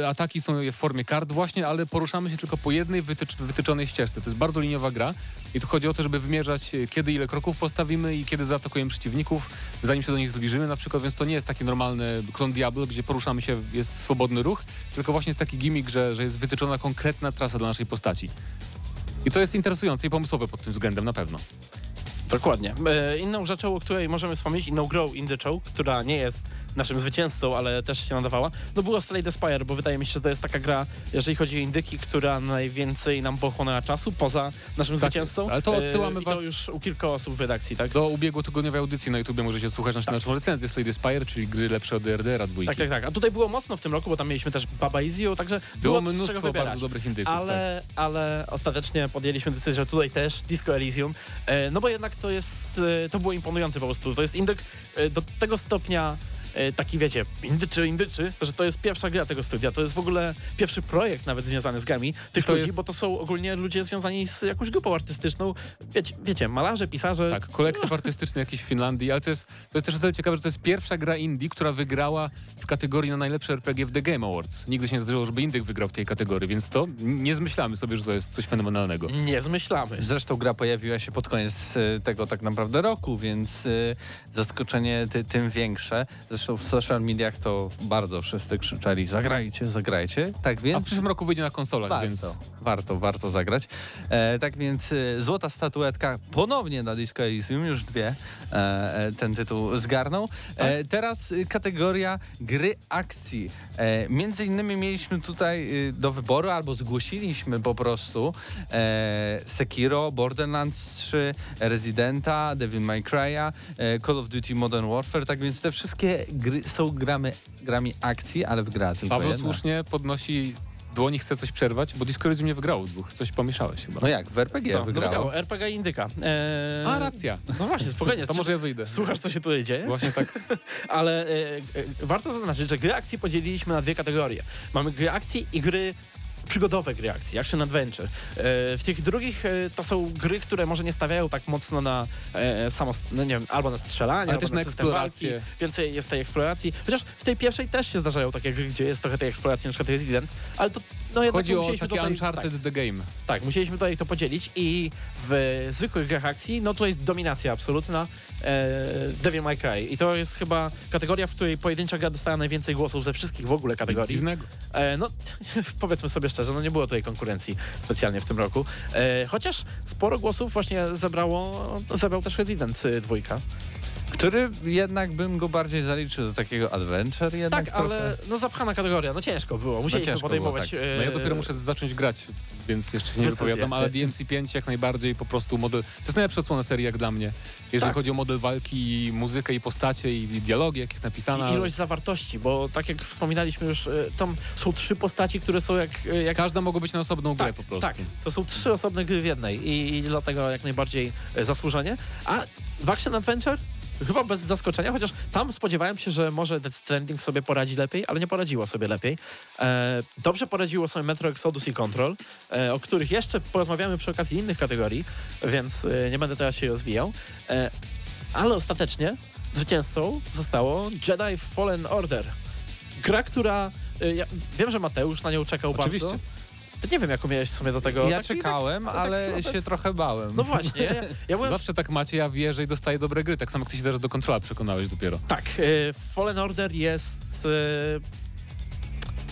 a- ataki są w formie kart właśnie, ale poruszamy się tylko po jednej wytycz, wytyczonej ścieżce. To jest bardzo liniowa gra i tu chodzi o to, żeby wymierzać e, kiedy ile kroków postawimy i kiedy zaatakujemy przeciwników, zanim się do nich zbliżymy na przykład, więc to nie jest taki normalny klon Diablo, gdzie poruszamy się, jest swobodny ruch, tylko właśnie jest taki gimmick, że, że jest wytyczona konkretna trasa dla naszej postaci. I to jest interesujące i pomysłowe pod tym względem na pewno. Dokładnie. E, inną rzeczą, o której możemy wspomnieć, inną grą Show, która nie jest naszym zwycięzcą, ale też się nadawała, no było Slay Spire, bo wydaje mi się, że to jest taka gra, jeżeli chodzi o indyki, która najwięcej nam pochłonęła czasu poza naszym Tak zwycięzcą. jest, ale to odsyłamy e, i was- to już u kilku osób w redakcji, tak? Do ubiegłotygodniowej audycji na YouTubie możecie słuchać naszą, Tak. naszą recenzję Slay the Spire, czyli gry lepsze od RDR-a dwójki. Tak, tak, tak. A tutaj było mocno w tym roku, bo tam mieliśmy też Baba Izio, także Było było, mnóstwo wybierać. bardzo dobrych indyków. tak. Ale, ale ostatecznie podjęliśmy decyzję, że tutaj też Disco Elysium, e, no bo jednak to jest, e, to było imponujące po prostu. To jest indyk do tego stopnia taki, wiecie, indyczy, indyczy, że to jest pierwsza gra tego studia. To jest w ogóle pierwszy projekt nawet związany z grami tych to ludzi, jest- bo to są ogólnie ludzie związani z jakąś grupą artystyczną. Wiecie, wiecie malarze, pisarze. Tak, kolektyw artystyczny jakiś w Finlandii, ale to jest, to jest też o tyle ciekawe, że to jest pierwsza gra indie, która wygrała w kategorii na najlepsze RPG w The Game Awards. Nigdy się nie zdarzyło, żeby indyk wygrał w tej kategorii, więc to nie zmyślamy sobie, że to jest coś fenomenalnego. Nie zmyślamy. Zresztą gra pojawiła się pod koniec e, tego tak naprawdę roku, więc e, zaskoczenie ty, tym większe. Zresztą w social mediach to bardzo wszyscy krzyczeli zagrajcie, zagrajcie. Tak A w więc przyszłym roku wyjdzie na konsolach, warto, więc warto, warto zagrać. E, tak więc e, złota statuetka ponownie na Disco Elysium, już dwie e, e, ten tytuł zgarnął. E, teraz e, kategoria gry akcji. E, między innymi mieliśmy tutaj do wyboru, albo zgłosiliśmy po prostu Sekiro, Borderlands 3, Residenta, Devil May Cry'a, Call of Duty Modern Warfare, tak więc te wszystkie gry są gramy, grami akcji, ale wygrała tylko Paweł jedna. słusznie podnosi dłoni, chce coś przerwać, bo Disco Elysium nie wygrało dwóch. Coś pomieszałeś chyba. No jak, w RPG Co? No wygrało. wygrało RPG i Indyka. E, A, racja. No właśnie, spokojnie. To może ja wyjdę. Słuchasz, co się tutaj dzieje? Właśnie tak. *laughs* Ale e, e, warto zaznaczyć, że gry akcji podzieliliśmy na dwie kategorie. Mamy gry akcji i gry przygodowe gry akcji, action adventure. E, w tych drugich e, to są gry, które może nie stawiają tak mocno na e, samo, no nie wiem, albo na strzelanie, Ale albo też na system eksplorację. walki. Więcej jest tej eksploracji. Chociaż w tej pierwszej też się zdarzają takie gry, gdzie jest trochę tej eksploracji, na przykład Resident, ale to no jednak Chodzi o takie tutaj, Uncharted tak, The Game. tak, musieliśmy tutaj to podzielić i w zwykłych grach akcji, no to jest dominacja absolutna e, Devil May Cry. I to jest chyba kategoria, w której pojedyncza gra dostała najwięcej głosów ze wszystkich w ogóle Nic kategorii. dziwnego. E, no, *laughs* powiedzmy sobie szczerze, no nie było tutaj konkurencji specjalnie w tym roku. E, chociaż sporo głosów właśnie zebrało, zebrał też Resident y, dwójka. Który jednak bym go bardziej zaliczył do takiego adventure jednak Tak, trochę. ale no zapchana kategoria, no ciężko było, musieliśmy ciężko podejmować... było, e, No ja dopiero muszę zacząć grać, więc jeszcze się nie Decyzję. wypowiadam, ale DMC5 jak najbardziej po prostu model... To jest najlepsza odsłona serii jak dla mnie. Jeżeli Tak. chodzi o model walki, i muzykę, i postacie, i dialogi, jak jest napisana. I ilość zawartości, bo tak jak wspominaliśmy już, e, tam są trzy postaci, które są jak... e, jak Każda mogła być na osobną grę tak, po prostu. tak, to są trzy osobne gry w jednej i, i dlatego jak najbardziej e, zasłużenie. A Action Adventure chyba bez zaskoczenia, chociaż tam spodziewałem się, że może Death Stranding sobie poradzi lepiej, ale nie poradziło sobie lepiej. E, dobrze poradziło sobie Metro Exodus i Control, e, o których jeszcze porozmawiamy przy okazji innych kategorii, więc e, nie będę teraz się rozwijał. E, ale ostatecznie zwycięzcą zostało Jedi Fallen Order. Gra, która... e, Ja wiem, że Mateusz na nią czekał Oczywiście. bardzo. Nie wiem, jaką miałeś w sumie do tego. Ja Taki- czekałem, tak- ale tak się bez- trochę bałem. No właśnie, ja, ja *laughs* byłem... Zawsze tak macie, ja wierzę i dostaję dobre gry, tak samo jak ty się teraz do kontrola przekonałeś dopiero. Tak, e, Fallen Order jest... e,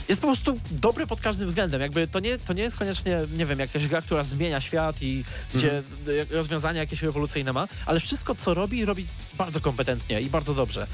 Jest po prostu dobry pod każdym względem. Jakby to nie, to nie jest koniecznie, nie wiem, jakaś gra, która zmienia świat i gdzie e, rozwiązania jakieś rewolucyjne ma, ale wszystko, co robi, robi bardzo kompetentnie i bardzo dobrze.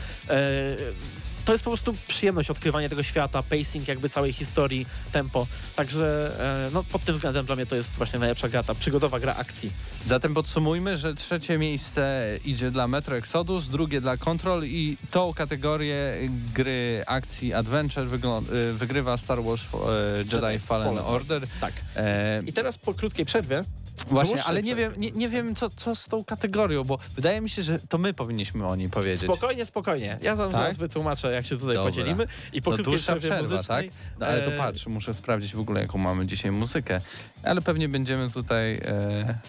E, to jest po prostu przyjemność odkrywania tego świata, pacing jakby całej historii, tempo. Także e, no, pod tym względem dla mnie to jest właśnie najlepsza gra, ta przygodowa gra akcji. Zatem podsumujmy, że trzecie miejsce idzie dla Metro Exodus, drugie dla Control i tą kategorię gry akcji adventure y, wygrywa Star Wars e, Jedi, Jedi Fallen Fallen Order. Tak. E, I teraz po krótkiej przerwie właśnie, ale nie wiem, nie, nie wiem co, co z tą kategorią, bo wydaje mi się, że to my powinniśmy o niej powiedzieć. Spokojnie, spokojnie. Ja wam Tak? zaraz wytłumaczę, jak się tutaj Dobra. podzielimy. I po No krótkiej dłuższa przerwa, tak? muzycznej, No ale to e, patrz, muszę sprawdzić w ogóle, jaką mamy dzisiaj muzykę. Ale pewnie będziemy tutaj e,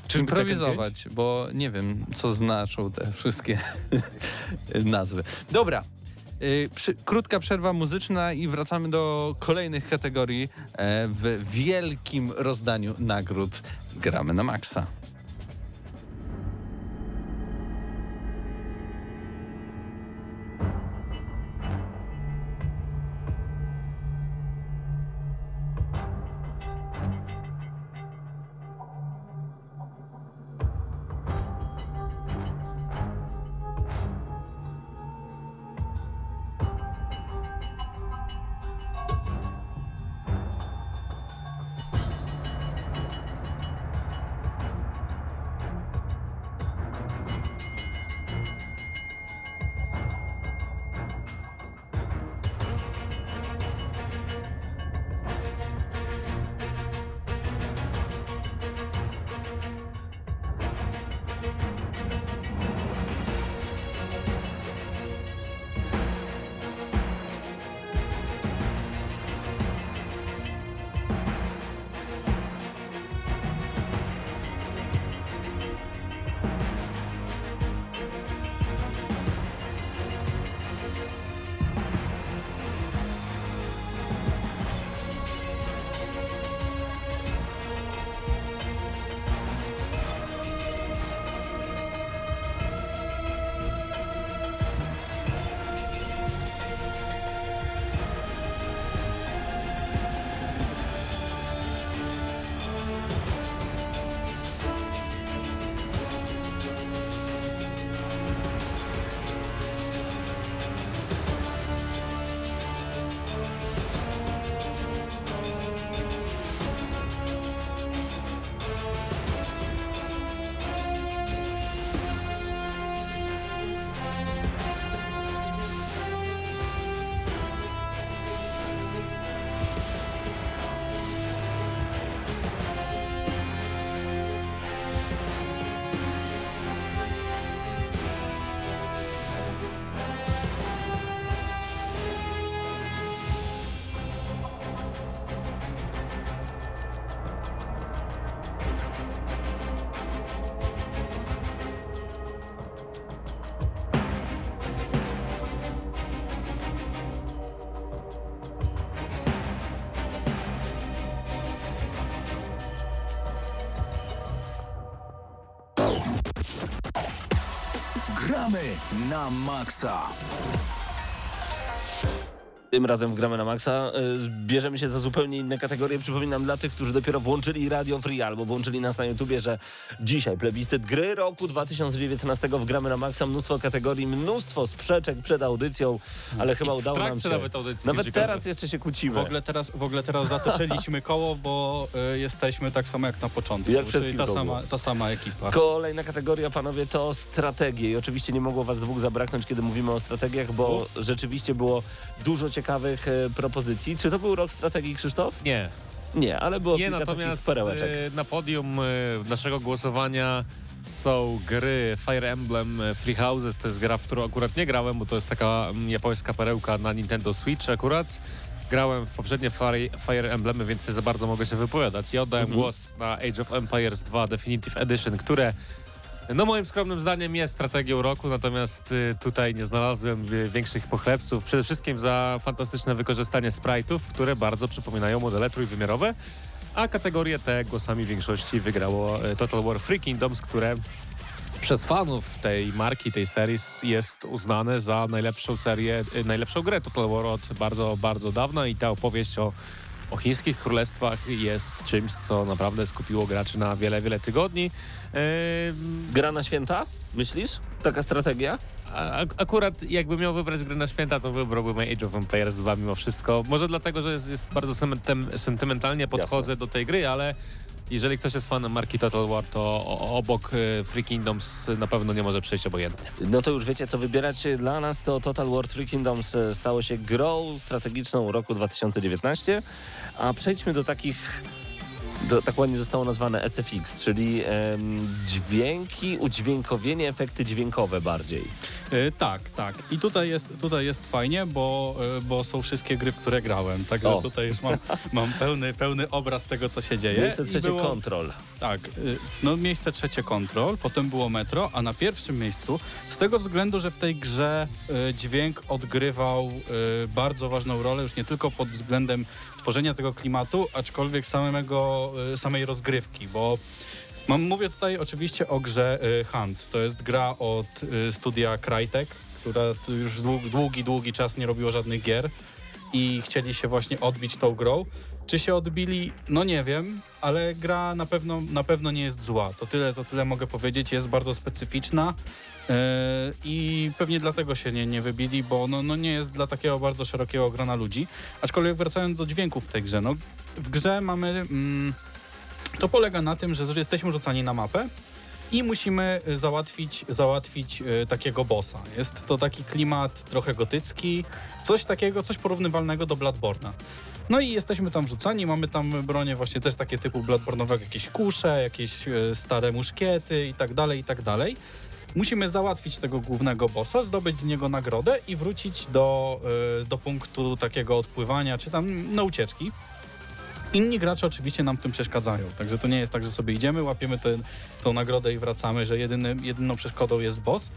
Czyżby improwizować, bo nie wiem, co znaczą te wszystkie *laughs* nazwy. Dobra. Y, Przy, krótka przerwa muzyczna i wracamy do kolejnych kategorii e, w wielkim rozdaniu nagród. Gramy na maksa. Na maksa. Tym razem w Gramy na Maxa y, bierzemy się za zupełnie inne kategorie. Przypominam dla tych, którzy dopiero włączyli Radio Free albo włączyli nas na YouTubie, że dzisiaj plebiscyt gry roku 2019 w Gramy na Maxa. Mnóstwo kategorii, mnóstwo sprzeczek przed audycją, ale chyba w udało nam się. nawet audycji Nawet teraz jeszcze się kłócimy. W ogóle teraz, w ogóle teraz zatoczyliśmy *laughs* koło, bo y, jesteśmy tak samo jak na początku. Jak przed czyli ta sama, ta sama ekipa. Kolejna kategoria, panowie, to strategie. I oczywiście nie mogło was dwóch zabraknąć, kiedy mówimy o strategiach, bo rzeczywiście było dużo ciekawych e, propozycji. Czy to był rok strategii, Krzysztof? Nie, Nie, ale było nie kilka natomiast perełeczek. e, na podium e, naszego głosowania są gry Fire Emblem Free Houses, to jest gra, w którą akurat nie grałem, bo to jest taka mm, japońska perełka na Nintendo Switch akurat. Grałem w poprzednie Fire, Fire Emblemy, więc nie za bardzo mogę się wypowiadać. Ja oddałem Mhm. głos na Age of Empires 2 Definitive Edition, które no moim skromnym zdaniem jest strategią roku, natomiast y, tutaj nie znalazłem y, większych pochlebców. Przede wszystkim za fantastyczne wykorzystanie sprite'ów, które bardzo przypominają modele trójwymiarowe, a kategorię te głosami większości wygrało y, Total War Free Kingdoms, które przez fanów tej marki, tej serii jest uznane za najlepszą serię, najlepszą grę Total War od bardzo, bardzo dawna i ta opowieść o, o chińskich królestwach jest czymś, co naprawdę skupiło graczy na wiele, wiele tygodni. Gra na święta, myślisz? Taka strategia? akurat jakbym miał wybrać grę na święta, to wybrałbym Age of Empires 2 mimo wszystko. Może dlatego, że jest, jest bardzo sentymentalnie podchodzę do tej gry, ale jeżeli ktoś jest fanem marki Total War, to obok Free Kingdoms na pewno nie może przejść obojętnie. No to już wiecie, co wybierać dla nas. To Total War Three Kingdoms e, stało się grą strategiczną roku 2019. A przejdźmy do takich, do, tak ładnie zostało nazwane SFX, czyli em, dźwięki, udźwiękowienie, efekty dźwiękowe bardziej. Y, tak, tak. I tutaj jest, tutaj jest fajnie, bo, y, bo są wszystkie gry, w które grałem. Także O. tutaj już mam, mam pełny, pełny obraz tego, co się dzieje. Miejsce trzecie było- kontrol. Tak, y, no miejsce trzecie Control, potem było Metro, a na pierwszym miejscu z tego względu, że w tej grze y, dźwięk odgrywał y, bardzo ważną rolę, już nie tylko pod względem tworzenia tego klimatu, aczkolwiek samego, y, samej rozgrywki, bo mam, mówię tutaj oczywiście o grze y, Hunt. To jest gra od y, studia Crytek, która już długi, długi, czas nie robiło żadnych gier i chcieli się właśnie odbić tą grą. Czy się odbili? No nie wiem, ale gra na pewno, na pewno nie jest zła. To tyle, to tyle mogę powiedzieć. Jest bardzo specyficzna yy, i pewnie dlatego się nie, nie wybili, bo no, no nie jest dla takiego bardzo szerokiego grona ludzi. Aczkolwiek wracając do dźwięków w tej grze, no w grze mamy... Mm, to polega na tym, że jesteśmy rzucani na mapę i musimy załatwić, załatwić y, takiego bossa. Jest to taki klimat trochę gotycki, coś takiego, coś porównywalnego do Bloodborne'a. No i jesteśmy tam wrzucani, mamy tam bronie właśnie też takie typu Bloodborne'owego, jakieś kusze, jakieś y, stare muszkiety i tak dalej, i tak dalej. Musimy załatwić tego głównego bossa, zdobyć z niego nagrodę i wrócić do, y, do punktu takiego odpływania, czy tam na ucieczki. Inni gracze oczywiście nam w tym przeszkadzają, także to nie jest tak, że sobie idziemy, łapiemy tę tą nagrodę i wracamy, że jedynym, jedyną przeszkodą jest boss,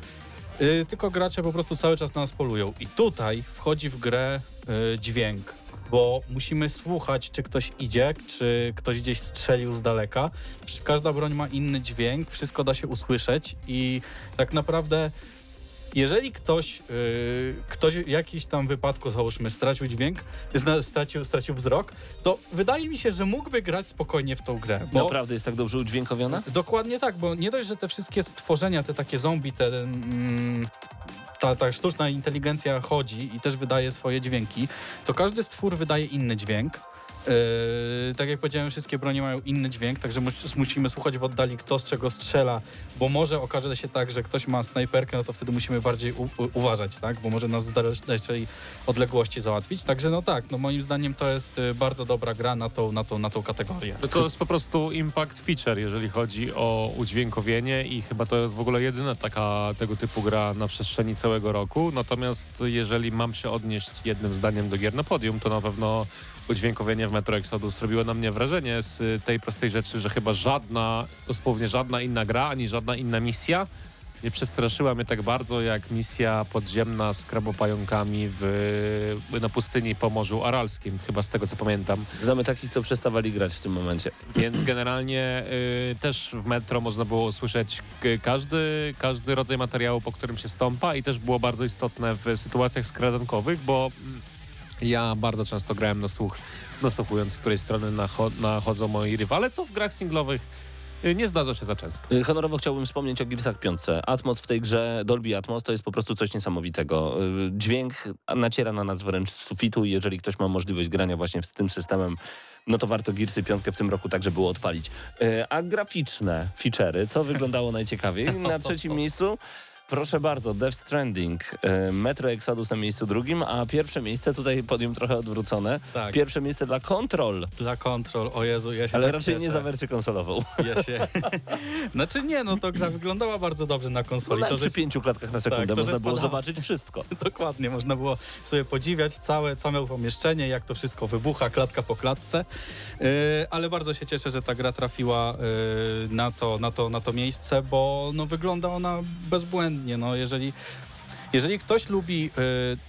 yy, tylko gracze po prostu cały czas na nas polują. I tutaj wchodzi w grę yy, dźwięk, bo musimy słuchać, czy ktoś idzie, czy ktoś gdzieś strzelił z daleka. Każda broń ma inny dźwięk, wszystko da się usłyszeć i tak naprawdę jeżeli ktoś, yy, ktoś w jakimś tam wypadku, załóżmy, stracił dźwięk, zna, stracił, stracił wzrok, to wydaje mi się, że mógłby grać spokojnie w tą grę. Naprawdę jest tak dobrze udźwiękowiona? Dokładnie tak, bo nie dość, że te wszystkie stworzenia, te takie zombie, te, mm, ta, ta sztuczna inteligencja chodzi i też wydaje swoje dźwięki, to każdy stwór wydaje inny dźwięk. Yy, tak jak powiedziałem, wszystkie bronie mają inny dźwięk, także mus- musimy słuchać w oddali, kto z czego strzela, bo może okaże się tak, że ktoś ma snajperkę, no to wtedy musimy bardziej uważać, tak? Bo może nas z dalszej odległości załatwić. Także no tak, no moim zdaniem to jest y, bardzo dobra gra na tą, na tą, na tą kategorię. No to jest po prostu impact feature, jeżeli chodzi o udźwiękowienie i chyba to jest w ogóle jedyna taka tego typu gra na przestrzeni całego roku. Natomiast jeżeli mam się odnieść jednym zdaniem do gier na podium, to na pewno udźwiękowienie w Metro Exodus zrobiło na mnie wrażenie z tej prostej rzeczy, że chyba żadna, dosłownie żadna inna gra, ani żadna inna misja nie przestraszyła mnie tak bardzo jak misja podziemna z krabopająkami w, na pustyni po Morzu Aralskim, chyba z tego co pamiętam. Znamy takich, co przestawali grać w tym momencie. Więc generalnie y, też w metro można było usłyszeć każdy, każdy rodzaj materiału, po którym się stąpa i też było bardzo istotne w sytuacjach skradankowych, bo mm, Ja bardzo często grałem na słuch, nasłuchując, z której strony nacho- nachodzą moi rywale, co w grach singlowych y, nie zdarza się za często. Y, Honorowo chciałbym wspomnieć o Gearsach 5. Atmos w tej grze, Dolby Atmos, to jest po prostu coś niesamowitego. Y, Dźwięk naciera na nas wręcz z sufitu i jeżeli ktoś ma możliwość grania właśnie z tym systemem, no to warto Gearsy 5 w tym roku także było odpalić. A graficzne feature'y, co wyglądało najciekawiej? Na trzecim miejscu Proszę bardzo, Death Stranding, y, Metro Exodus na miejscu drugim, a pierwsze miejsce, tutaj podium trochę odwrócone, Tak, pierwsze miejsce dla Control, dla kontrol, o Jezu, ja się ale tak raczej cieszę. nie za wersję konsolową. Ja się... *laughs* znaczy nie, no to gra wyglądała bardzo dobrze na No, konsoli. nawet to, przy że pięciu klatkach na sekundę Tak, można było zobaczyć wszystko. *laughs* Dokładnie, można było sobie podziwiać całe, całe pomieszczenie, jak to wszystko wybucha, klatka po klatce. Yy, ale bardzo się cieszę, że ta gra trafiła yy, na, to, na, to, na to miejsce, bo no, wygląda ona bezbłędnie. No, jeżeli, jeżeli ktoś lubi yy,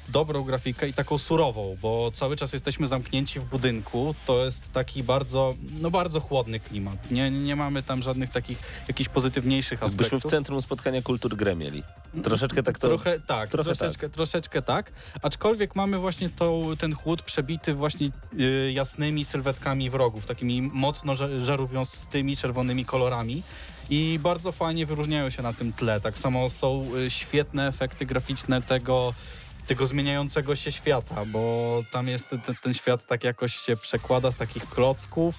dobrą grafikę i taką surową, bo cały czas jesteśmy zamknięci w budynku, to jest taki bardzo, no, bardzo chłodny klimat. Nie, nie mamy tam żadnych takich jakichś pozytywniejszych Jakbyśmy w aspektów. centrum spotkania kultur grę mieli. Troszeczkę tak to... Trochę tak, trochę troszeczkę, troszeczkę tak. Aczkolwiek mamy właśnie tą, ten chłód przebity właśnie y, jasnymi sylwetkami wrogów, takimi mocno ża- żarówiącymi czerwonymi kolorami. I bardzo fajnie wyróżniają się na tym tle. Tak samo są y, świetne efekty graficzne tego, tego zmieniającego się świata, bo tam jest ten, ten świat tak jakoś się przekłada z takich klocków.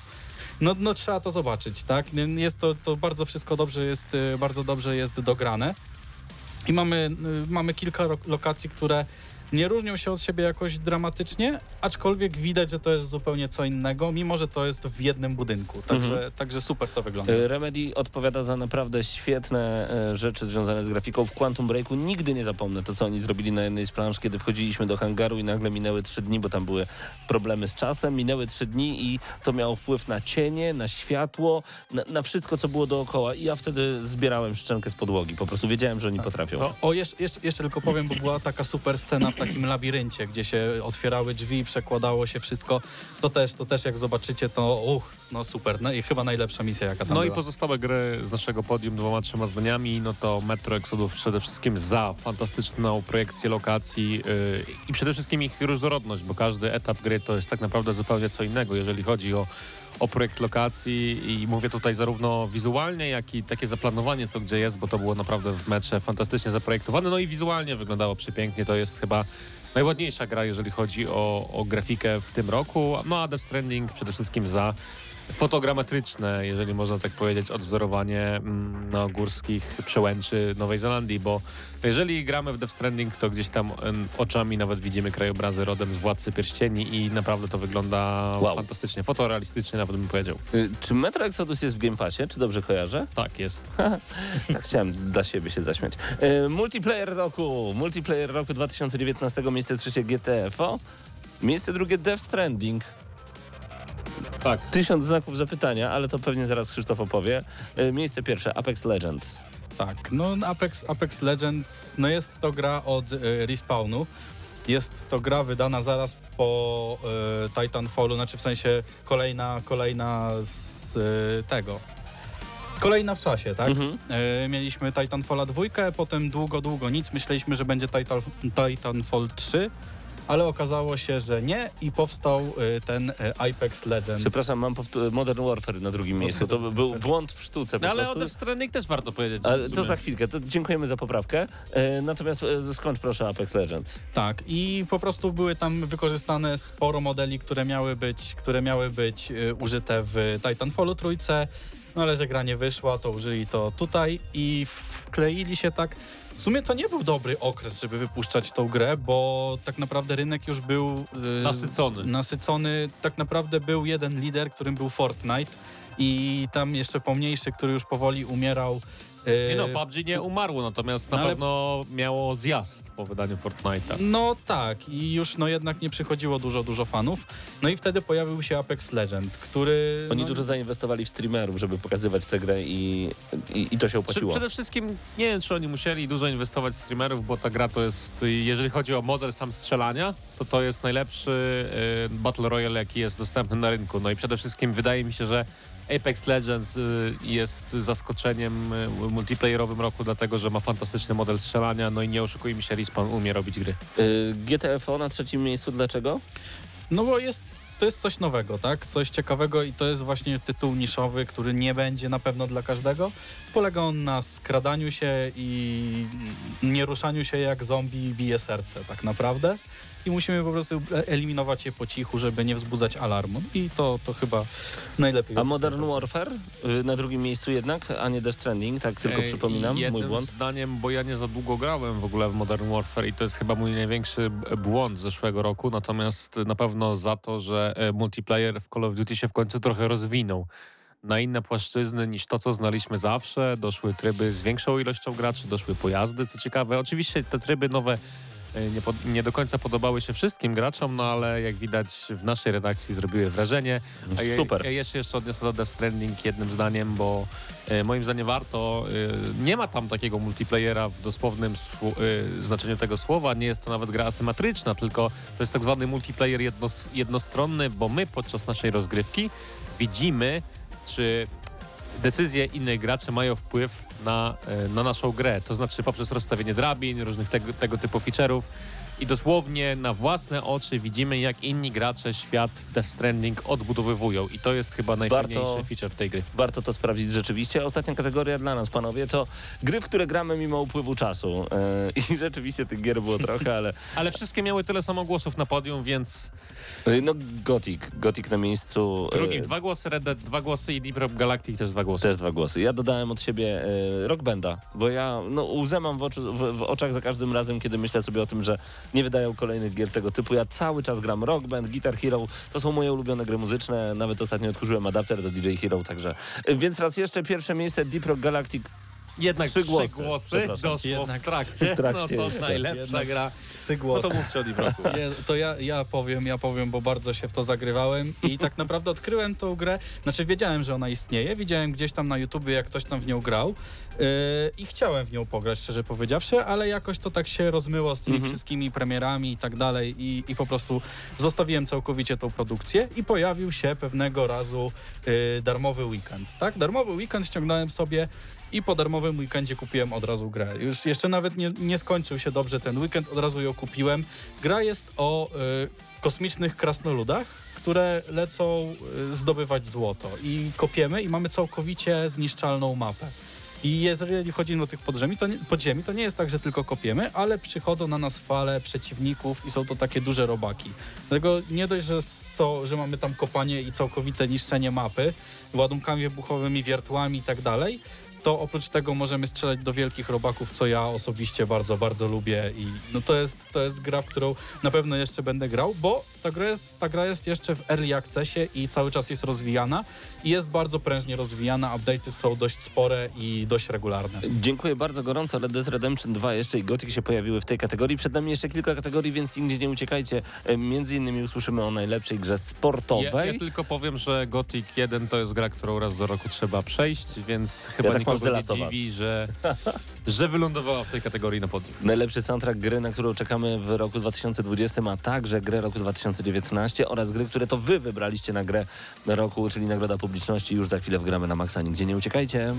No, no trzeba to zobaczyć, tak? Jest to, to bardzo wszystko dobrze jest, y, bardzo dobrze jest dograne. I mamy, y, mamy kilka lokacji, które nie różnią się od siebie jakoś dramatycznie, aczkolwiek widać, że to jest zupełnie co innego, mimo że to jest w jednym budynku. Także, Mhm. także super to wygląda. Y, Remedy odpowiada za naprawdę świetne e, rzeczy związane z grafiką. W Quantum Breaku nigdy nie zapomnę to, co oni zrobili na jednej z plansz, kiedy wchodziliśmy do hangaru i nagle minęły trzy dni, bo tam były problemy z czasem. Minęły trzy dni i to miało wpływ na cienie, na światło, na, na wszystko, co było dookoła. I ja wtedy zbierałem szczękę z podłogi. Po prostu wiedziałem, że oni potrafią. No, o, jeszcze, jeszcze, jeszcze tylko powiem, bo była taka super scena w takim labiryncie, gdzie się otwierały drzwi, przekładało się wszystko. To też, to też jak zobaczycie, to uch, no super. No i chyba najlepsza misja, jaka tam No i była. pozostałe gry z naszego podium dwoma, trzema zdaniami, no to Metro Exodus przede wszystkim za fantastyczną projekcję lokacji yy, i przede wszystkim ich różnorodność, bo każdy etap gry to jest tak naprawdę zupełnie co innego, jeżeli chodzi o, o projekt lokacji i mówię tutaj zarówno wizualnie, jak i takie zaplanowanie, co gdzie jest, bo to było naprawdę w metrze fantastycznie zaprojektowane, no i wizualnie wyglądało przepięknie, to jest chyba najładniejsza gra, jeżeli chodzi o, o grafikę w tym roku, no a Death Stranding przede wszystkim za fotogrametryczne, jeżeli można tak powiedzieć, odwzorowanie mm, no, górskich przełęczy Nowej Zelandii, bo jeżeli gramy w Death Stranding, to gdzieś tam oczami nawet widzimy krajobrazy rodem z Władcy Pierścieni i naprawdę to wygląda Wow. fantastycznie, fotorealistycznie nawet bym powiedział. Y, Czy Metro Exodus jest w Game Passie? Czy dobrze kojarzę? Tak jest. *laughs* Tak chciałem dla siebie się zaśmiać. E, multiplayer roku. Multiplayer roku 2019, miejsce trzecie GTFO. Miejsce drugie Death Stranding. Tak. Tysiąc znaków zapytania, ale to pewnie zaraz Krzysztof opowie. E, miejsce pierwsze Apex Legends. Tak, no Apex, Apex Legends, no jest to gra od y, Respawnu. Jest to gra wydana zaraz po y, Titanfallu, znaczy w sensie kolejna, kolejna z y, tego. Kolejna w czasie, tak? Mhm. Y, mieliśmy Titanfalla dwójkę, potem długo, długo nic. Myśleliśmy, że będzie Titan, Titanfall 3, ale okazało się, że nie i powstał y, ten y, Apex Legends. Przepraszam, mam Modern Warfare na drugim miejscu. To był błąd w sztuce No ale o. Death Stranding też warto powiedzieć. To za chwilkę, to dziękujemy za poprawkę. E, natomiast e, skąd proszę Apex Legends? Tak, i po prostu były tam wykorzystane sporo modeli, które miały być, które miały być y, użyte w Titanfallu trójce, no ale że gra nie wyszła, to użyli to tutaj i wkleili się tak. W sumie to nie był dobry okres, żeby wypuszczać tą grę, bo tak naprawdę rynek już był y, Nasycony. nasycony. Tak naprawdę był jeden lider, którym był Fortnite i tam jeszcze pomniejszy, który już powoli umierał. Y, Nie no, PUBG nie umarło, natomiast na No ale- pewno miało zjazd po wydaniu Fortnite'a. No tak, i już no jednak nie przychodziło dużo, dużo fanów. No i wtedy pojawił się Apex Legend, który... Oni no, dużo zainwestowali w streamerów, żeby pokazywać tę grę i, i, i to się opłaciło. przede wszystkim nie wiem, czy oni musieli dużo inwestować w streamerów, bo ta gra to jest, jeżeli chodzi o model sam strzelania, to to jest najlepszy y, Battle Royale, jaki jest dostępny na rynku. No i przede wszystkim wydaje mi się, że Apex Legends y, jest zaskoczeniem y, multiplayerowym roku, dlatego że ma fantastyczny model strzelania, no i nie oszukujmy się, Respawn umie robić gry. Y, GTFO na trzecim miejscu, dlaczego? No bo jest, to jest coś nowego, tak? Coś ciekawego i to jest właśnie tytuł niszowy, który nie będzie na pewno dla każdego. Polega on na skradaniu się i nie ruszaniu się jak zombie bije serce tak naprawdę. I musimy po prostu e- eliminować je po cichu, żeby nie wzbudzać alarmu. I to, to chyba najlepiej. A Modern Warfare y, na drugim miejscu jednak, a nie Death Stranding, tak tylko Ej, przypominam, mój błąd. zdaniem, bo ja nie za długo grałem w ogóle w Modern Warfare i to jest chyba mój największy błąd zeszłego roku, natomiast na pewno za to, że e, multiplayer w Call of Duty się w końcu trochę rozwinął na inne płaszczyzny niż to, co znaliśmy zawsze. Doszły tryby z większą ilością graczy, doszły pojazdy, co ciekawe. Oczywiście te tryby nowe nie, pod, nie do końca podobały się wszystkim graczom, no ale jak widać w naszej redakcji zrobiły wrażenie. A Super. Ja jeszcze jeszcze odniosę do Death Stranding jednym zdaniem, bo e, moim zdaniem warto. e, nie ma tam takiego multiplayera w dosłownym e, znaczeniu tego słowa. Nie jest to nawet gra asymetryczna, tylko to jest tak zwany multiplayer jednos, jednostronny, bo my podczas naszej rozgrywki widzimy, czy decyzje innych graczy mają wpływ na, e, na naszą grę. To znaczy poprzez rozstawienie drabin, różnych tego, tego typu feature'ów i dosłownie na własne oczy widzimy, jak inni gracze świat w Death Stranding odbudowywują i to jest chyba najfajniejszy feature tej gry. Warto to sprawdzić rzeczywiście. Ostatnia kategoria dla nas, panowie, to gry, w które gramy mimo upływu czasu. E, *laughs* I rzeczywiście tych gier było trochę, ale *laughs* Ale wszystkie miały tyle samo głosów na podium, więc e, no Gothic, Gothic na miejscu. e, drugim dwa głosy, Red Dead dwa głosy i Deep Rock Galactic też dwa głosy. Też dwa głosy. Ja dodałem od siebie Rock Banda, bo ja no, łzę mam w, oczu, w, w oczach za każdym razem, kiedy myślę sobie o tym, że nie wydają kolejnych gier tego typu. Ja cały czas gram Rock Band, Guitar Hero. To są moje ulubione gry muzyczne. Nawet ostatnio odkurzyłem adapter do DJ Hero, także... Więc raz jeszcze pierwsze miejsce Deep Rock Galactic. Jednak Trzy trzy głosy, głosy, przepraszam. doszło Jednak w trakcie. w trakcie no to jeszcze. najlepsza Jednak gra. Trzy No głosy. to mówcie o. Nie, to ja, ja powiem, ja powiem, bo bardzo się w to zagrywałem i tak *laughs* naprawdę odkryłem tą grę, znaczy wiedziałem, że ona istnieje, widziałem gdzieś tam na YouTubie, jak ktoś tam w nią grał yy, i chciałem w nią pograć, szczerze powiedziawszy, ale jakoś to tak się rozmyło z tymi Mhm. wszystkimi premierami i tak dalej i, i po prostu zostawiłem całkowicie tą produkcję i pojawił się pewnego razu yy, darmowy weekend, tak? Darmowy weekend ściągnąłem sobie i po darmowym weekendzie kupiłem od razu grę. Już jeszcze nawet nie, nie skończył się dobrze ten weekend, od razu ją kupiłem. Gra jest o y, kosmicznych krasnoludach, które lecą y, zdobywać złoto i kopiemy i mamy całkowicie zniszczalną mapę. I jeżeli chodzi o tych podziemi to, nie, podziemi, to nie jest tak, że tylko kopiemy, ale przychodzą na nas fale przeciwników i są to takie duże robaki. Dlatego nie dość, że, są, że mamy tam kopanie i całkowite niszczenie mapy ładunkami wybuchowymi, wiertłami i tak dalej, to oprócz tego możemy strzelać do wielkich robaków, co ja osobiście bardzo, bardzo lubię i no to jest, to jest gra, w którą na pewno jeszcze będę grał, bo ta gra, jest, ta gra jest jeszcze w early accessie i cały czas jest rozwijana i jest bardzo prężnie rozwijana, update'y są dość spore i dość regularne. Dziękuję bardzo gorąco. Red Dead Redemption 2 jeszcze i Gothic się pojawiły w tej kategorii. Przed nami jeszcze kilka kategorii, więc nigdzie nie uciekajcie. E, Między innymi usłyszymy o najlepszej grze Ja, sportowej. ja tylko powiem, że Gothic 1 to jest gra, którą raz do roku trzeba przejść, więc chyba tak mam z The nikogo Last of Us. dziwi, że, *laughs* że wylądowała w tej kategorii na podium. Najlepszy soundtrack gry, na którą czekamy w roku 2020, a także grę roku 2019 oraz gry, które to wy wybraliście na grę roku, czyli Nagroda Publiczności. Już za chwilę wgramy na maksa. Nigdzie nie uciekajcie.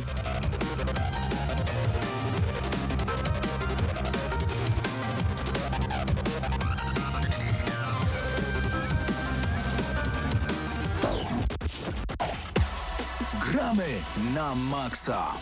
Na maksa.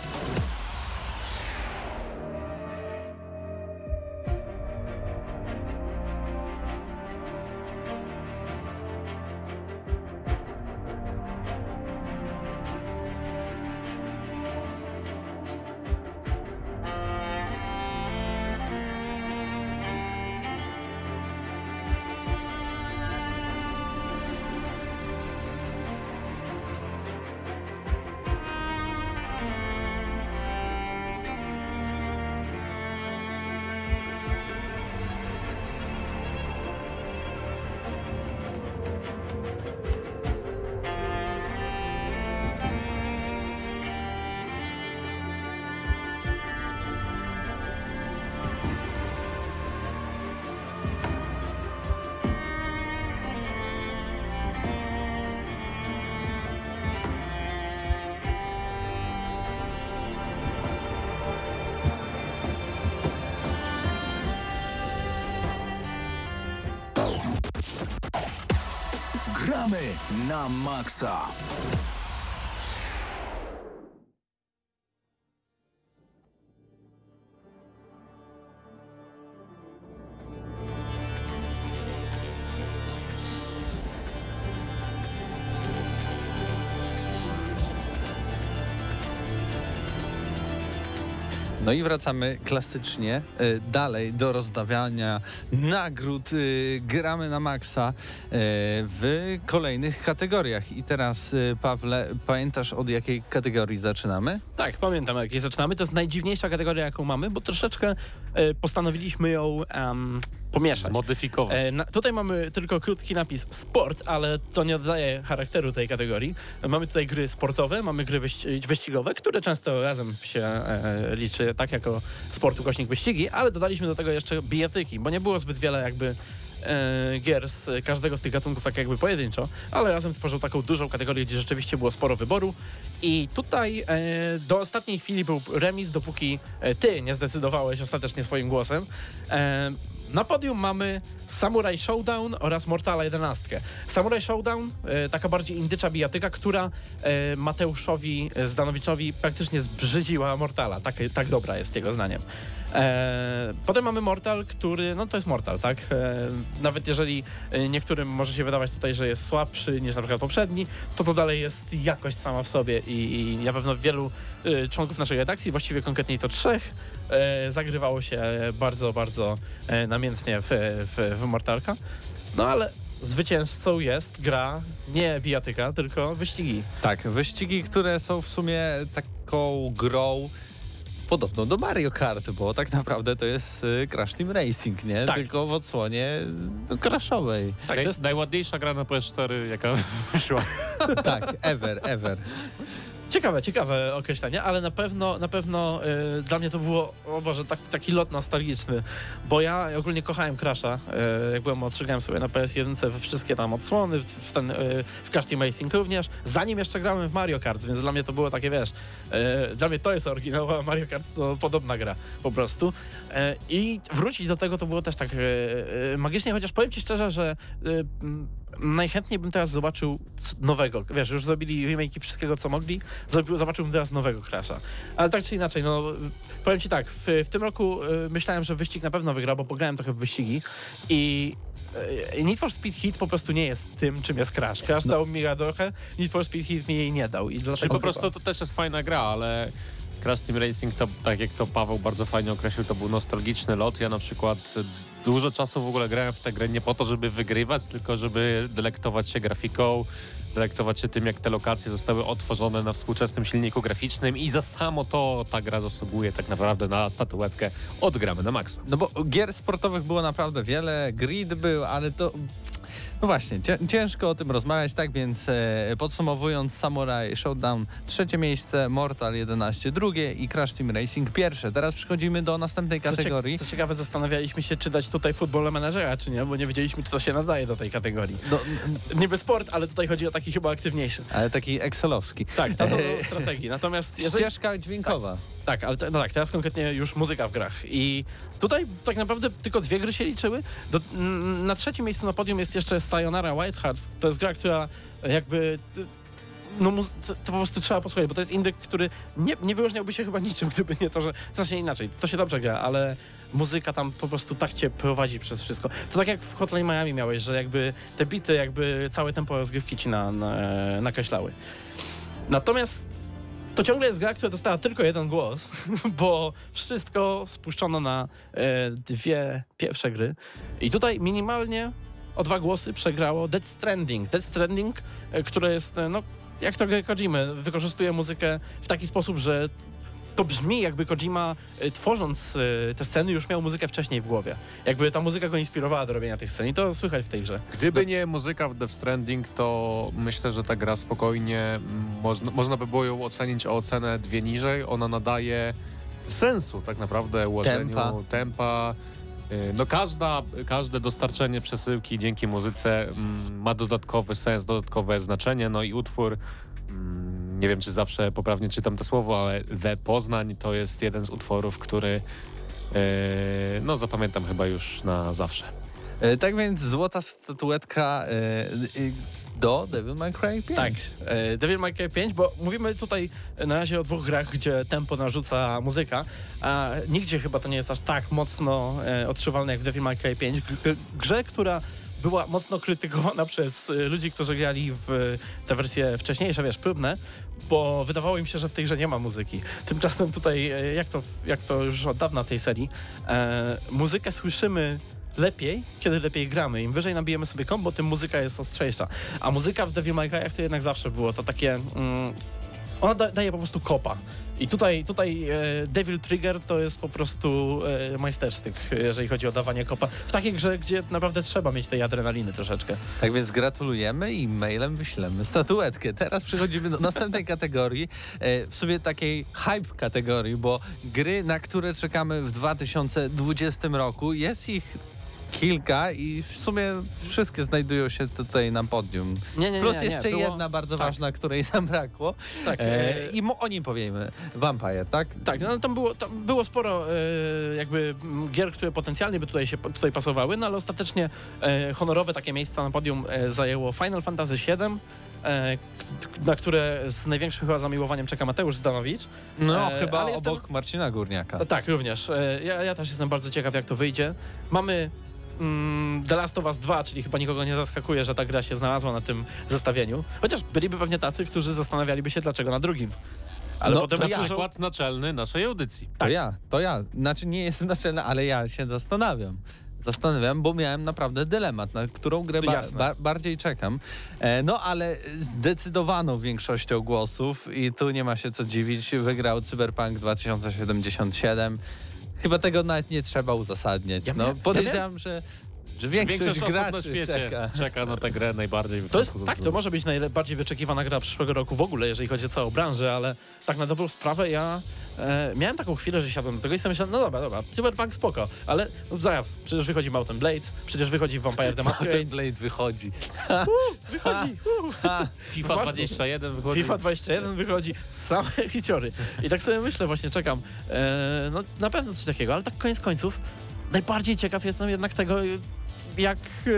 Na maksa. No i wracamy klasycznie y, dalej do rozdawania nagród. Y, gramy na maksa y, w kolejnych kategoriach. I teraz, Pawle, pamiętasz od jakiej kategorii zaczynamy? Tak, pamiętam jak je zaczynamy. To jest najdziwniejsza kategoria, jaką mamy, bo troszeczkę e, postanowiliśmy ją em, pomieszać. Zmodyfikować. E, na, tutaj mamy tylko krótki napis sport, ale to nie oddaje charakteru tej kategorii. E, Mamy tutaj gry sportowe, mamy gry wyści- wyścigowe, które często razem się e, liczy tak jako sport ukośnik wyścigi, ale dodaliśmy do tego jeszcze bijatyki, bo nie było zbyt wiele jakby e, gier z każdego z tych gatunków tak jakby pojedynczo, ale razem tworzył taką dużą kategorię, gdzie rzeczywiście było sporo wyboru i tutaj e, do ostatniej chwili był remis, dopóki e, ty nie zdecydowałeś ostatecznie swoim głosem. E, na podium mamy Samurai Showdown oraz Mortala 11. Samurai Showdown, e, taka bardziej indycza bijatyka, która e, Mateuszowi Zdanowiczowi praktycznie zbrzydziła Mortala. Tak, tak dobra jest jego zdaniem. E, potem mamy Mortal, który, no to jest Mortal, tak? E, nawet jeżeli e, niektórym może się wydawać tutaj, że jest słabszy niż na przykład poprzedni, to to dalej jest jakość sama w sobie i, i na pewno wielu członków naszej redakcji, właściwie konkretniej to trzech, zagrywało się bardzo, bardzo namiętnie w, w, w Mortalka. No ale zwycięzcą jest gra nie bijatyka, tylko wyścigi. Tak, wyścigi, które są w sumie taką grą podobną do Mario Kart, bo tak naprawdę to jest y, Crash Team Racing, nie? Tak. Tylko w odsłonie y, crashowej. Tak, to jest Najładniejsza gra na PS4, jaka *laughs* wyszła. tak, ever, ever. Ciekawe, ciekawe określenie, ale na pewno, na pewno y, dla mnie to było, o Boże, tak, taki lot nostalgiczny, bo ja ogólnie kochałem Crasha, y, jak byłem młodszy, grałem sobie na PS1 we wszystkie tam odsłony, w, w ten, y, w Crash Team Racing również, zanim jeszcze grałem w Mario Kart, więc dla mnie to było takie, wiesz, y, dla mnie to jest oryginał, a Mario Kart to podobna gra po prostu. Y, I wrócić do tego to było też tak y, y, magicznie, chociaż powiem ci szczerze, że najchętniej bym teraz zobaczył nowego. Wiesz, już zrobili remake'i wszystkiego, co mogli. Zob- Zobaczyłbym teraz nowego Crasha. Ale tak czy inaczej, no powiem ci tak, w, w tym roku y, myślałem, że wyścig na pewno wygra, bo pograłem trochę w wyścigi i y, Need for Speed Heat po prostu nie jest tym, czym jest Crash. Crash dał mi radochę, Need for Speed Heat mi jej nie dał. I Czyli dlatego po prostu to też jest fajna gra, ale Crash Team Racing, to, tak jak to Paweł bardzo fajnie określił, to był nostalgiczny lot. Ja na przykład dużo czasu w ogóle grałem w tę grę nie po to, żeby wygrywać, tylko żeby delektować się grafiką, delektować się tym, jak te lokacje zostały otworzone na współczesnym silniku graficznym i za samo to ta gra zasługuje tak naprawdę na statuetkę odgramy na maksa. No bo gier sportowych było naprawdę wiele, grid był, ale to... No właśnie, cię- ciężko o tym rozmawiać, tak więc e, podsumowując Samurai Showdown trzecie miejsce, Mortal 11 drugie i Crash Team Racing pierwsze. Teraz przechodzimy do następnej Co kategorii. Co ciekawe, zastanawialiśmy się, czy dać tutaj futbol menedżera, czy nie, bo nie wiedzieliśmy, czy to się nadaje do tej kategorii. No, Niby sport, ale tutaj chodzi o taki chyba aktywniejszy. ale taki excelowski. Tak, to do strategii. Natomiast *laughs* jeżeli... Ścieżka dźwiękowa. Tak, ale te, no tak, teraz konkretnie już muzyka w grach. I tutaj tak naprawdę tylko dwie gry się liczyły. Do, na trzecim miejscu na podium jest jeszcze Sayonara White Hearts. To jest gra, która jakby... No, to po prostu trzeba posłuchać, bo to jest indyk, który nie, nie wyróżniałby się chyba niczym, *laughs* gdyby nie to, że... Znacznie inaczej, to się dobrze gra, ale muzyka tam po prostu tak cię prowadzi przez wszystko. To tak jak w Hotline Miami miałeś, że jakby te bity, jakby całe tempo rozgrywki ci na, na, nakreślały. Natomiast to ciągle jest gra, która dostała tylko jeden głos, *laughs* bo wszystko spuszczono na e, dwie pierwsze gry. I tutaj minimalnie o dwa głosy przegrało Dead Stranding. Dead Stranding, e, które jest, e, no, jak to gra Kojimy, wykorzystuje muzykę w taki sposób, że to brzmi jakby Kojima e, tworząc te sceny już miał muzykę wcześniej w głowie. Jakby ta muzyka go inspirowała do robienia tych scen i to słychać w tej grze. Gdyby nie muzyka w Death Stranding, to myślę, że ta gra spokojnie mm, można, można by było ją ocenić o ocenę dwie niżej. Ona nadaje sensu tak naprawdę ułożeniu Tempa. tempa. Y, No każda, każde dostarczenie przesyłki dzięki muzyce mm, ma dodatkowy sens, dodatkowe znaczenie. No i utwór, mm, nie wiem czy zawsze poprawnie czytam to słowo, ale The Poznań to jest jeden z utworów, który y, no zapamiętam chyba już na zawsze. E, Tak więc złota statuetka e, e, do Devil May Cry 5. Tak, e, Devil May Cry 5, bo mówimy tutaj na razie o dwóch grach, gdzie tempo narzuca muzyka, a nigdzie chyba to nie jest aż tak mocno e, odczuwalne jak w Devil May Cry 5. G- grze, która była mocno krytykowana *laughs* przez e, ludzi, którzy grali w te wersje wcześniejsze, wiesz, próbne, bo wydawało im się, że w tej grze nie ma muzyki. Tymczasem tutaj, jak to, jak to już od dawna tej serii, muzykę słyszymy lepiej, kiedy lepiej gramy. Im wyżej nabijemy sobie kombo, tym muzyka jest ostrzejsza. A muzyka w Devil May Cry to jednak zawsze było to takie... Mm, ona da, daje po prostu kopa. I tutaj, tutaj e, Devil Trigger to jest po prostu e, majstersztyk, jeżeli chodzi o dawanie kopa. W takiej grze, gdzie naprawdę trzeba mieć tej adrenaliny troszeczkę. Tak więc gratulujemy i mailem wyślemy statuetkę. Teraz przechodzimy do następnej *laughs* kategorii, e, w sobie takiej hype kategorii, bo gry, na które czekamy w 2020 roku, jest ich kilka i w sumie wszystkie znajdują się tutaj na podium. Nie, nie, Plus nie, jeszcze było- jedna bardzo tak. ważna, której zabrakło. Tak, E, e, I o nim powiemy. Vampire, tak? Tak, no tam było, tam było sporo e, jakby gier, które potencjalnie by tutaj się tutaj pasowały, no ale ostatecznie e, honorowe takie miejsca na podium e, zajęło Final Fantasy VII, e, na które z największym chyba zamiłowaniem czeka Mateusz Zdanowicz. No, E, chyba ale jestem- obok Marcina Górniaka. No tak, również. E, Ja, ja też jestem bardzo ciekaw, jak to wyjdzie. Mamy mm, The Last of Us 2, czyli chyba nikogo nie zaskakuje, że ta gra się znalazła na tym zestawieniu. Chociaż byliby pewnie tacy, którzy zastanawialiby się, dlaczego na drugim. Ale No, potem to To ja. przykład naczelny naszej audycji. To ja, to ja. Znaczy nie jestem naczelny, ale ja się zastanawiam. Zastanawiam, bo miałem naprawdę dylemat, na którą grę ba ba bardziej czekam. E, no ale zdecydowaną większością głosów i tu nie ma się co dziwić, wygrał Cyberpunk 2077. Chyba tego nawet nie trzeba uzasadniać. Ja no, miałem- podejrzewam, że, że większość, Większość osób graczy na świecie czeka. czeka. na tę grę najbardziej. w To jest, tak, to może być najbardziej wyczekiwana gra przyszłego roku w ogóle, jeżeli chodzi o całą branżę, ale tak na dobrą sprawę ja e, miałem taką chwilę, że siadłem do tego i sobie myślałem, no dobra, dobra, Cyberpunk spoko, ale no zaraz, przecież wychodzi Mountain Blade, przecież wychodzi Vampire the Masquerade, Ten Blade wychodzi. *laughs* wychodzi, uh, *laughs* FIFA Bardzo. 21 wychodzi. FIFA 21 wychodzi, same *laughs* hiciory. I tak sobie myślę, właśnie czekam, e, no na pewno coś takiego, ale tak koniec końców, najbardziej ciekaw jestem jednak tego, jak, e,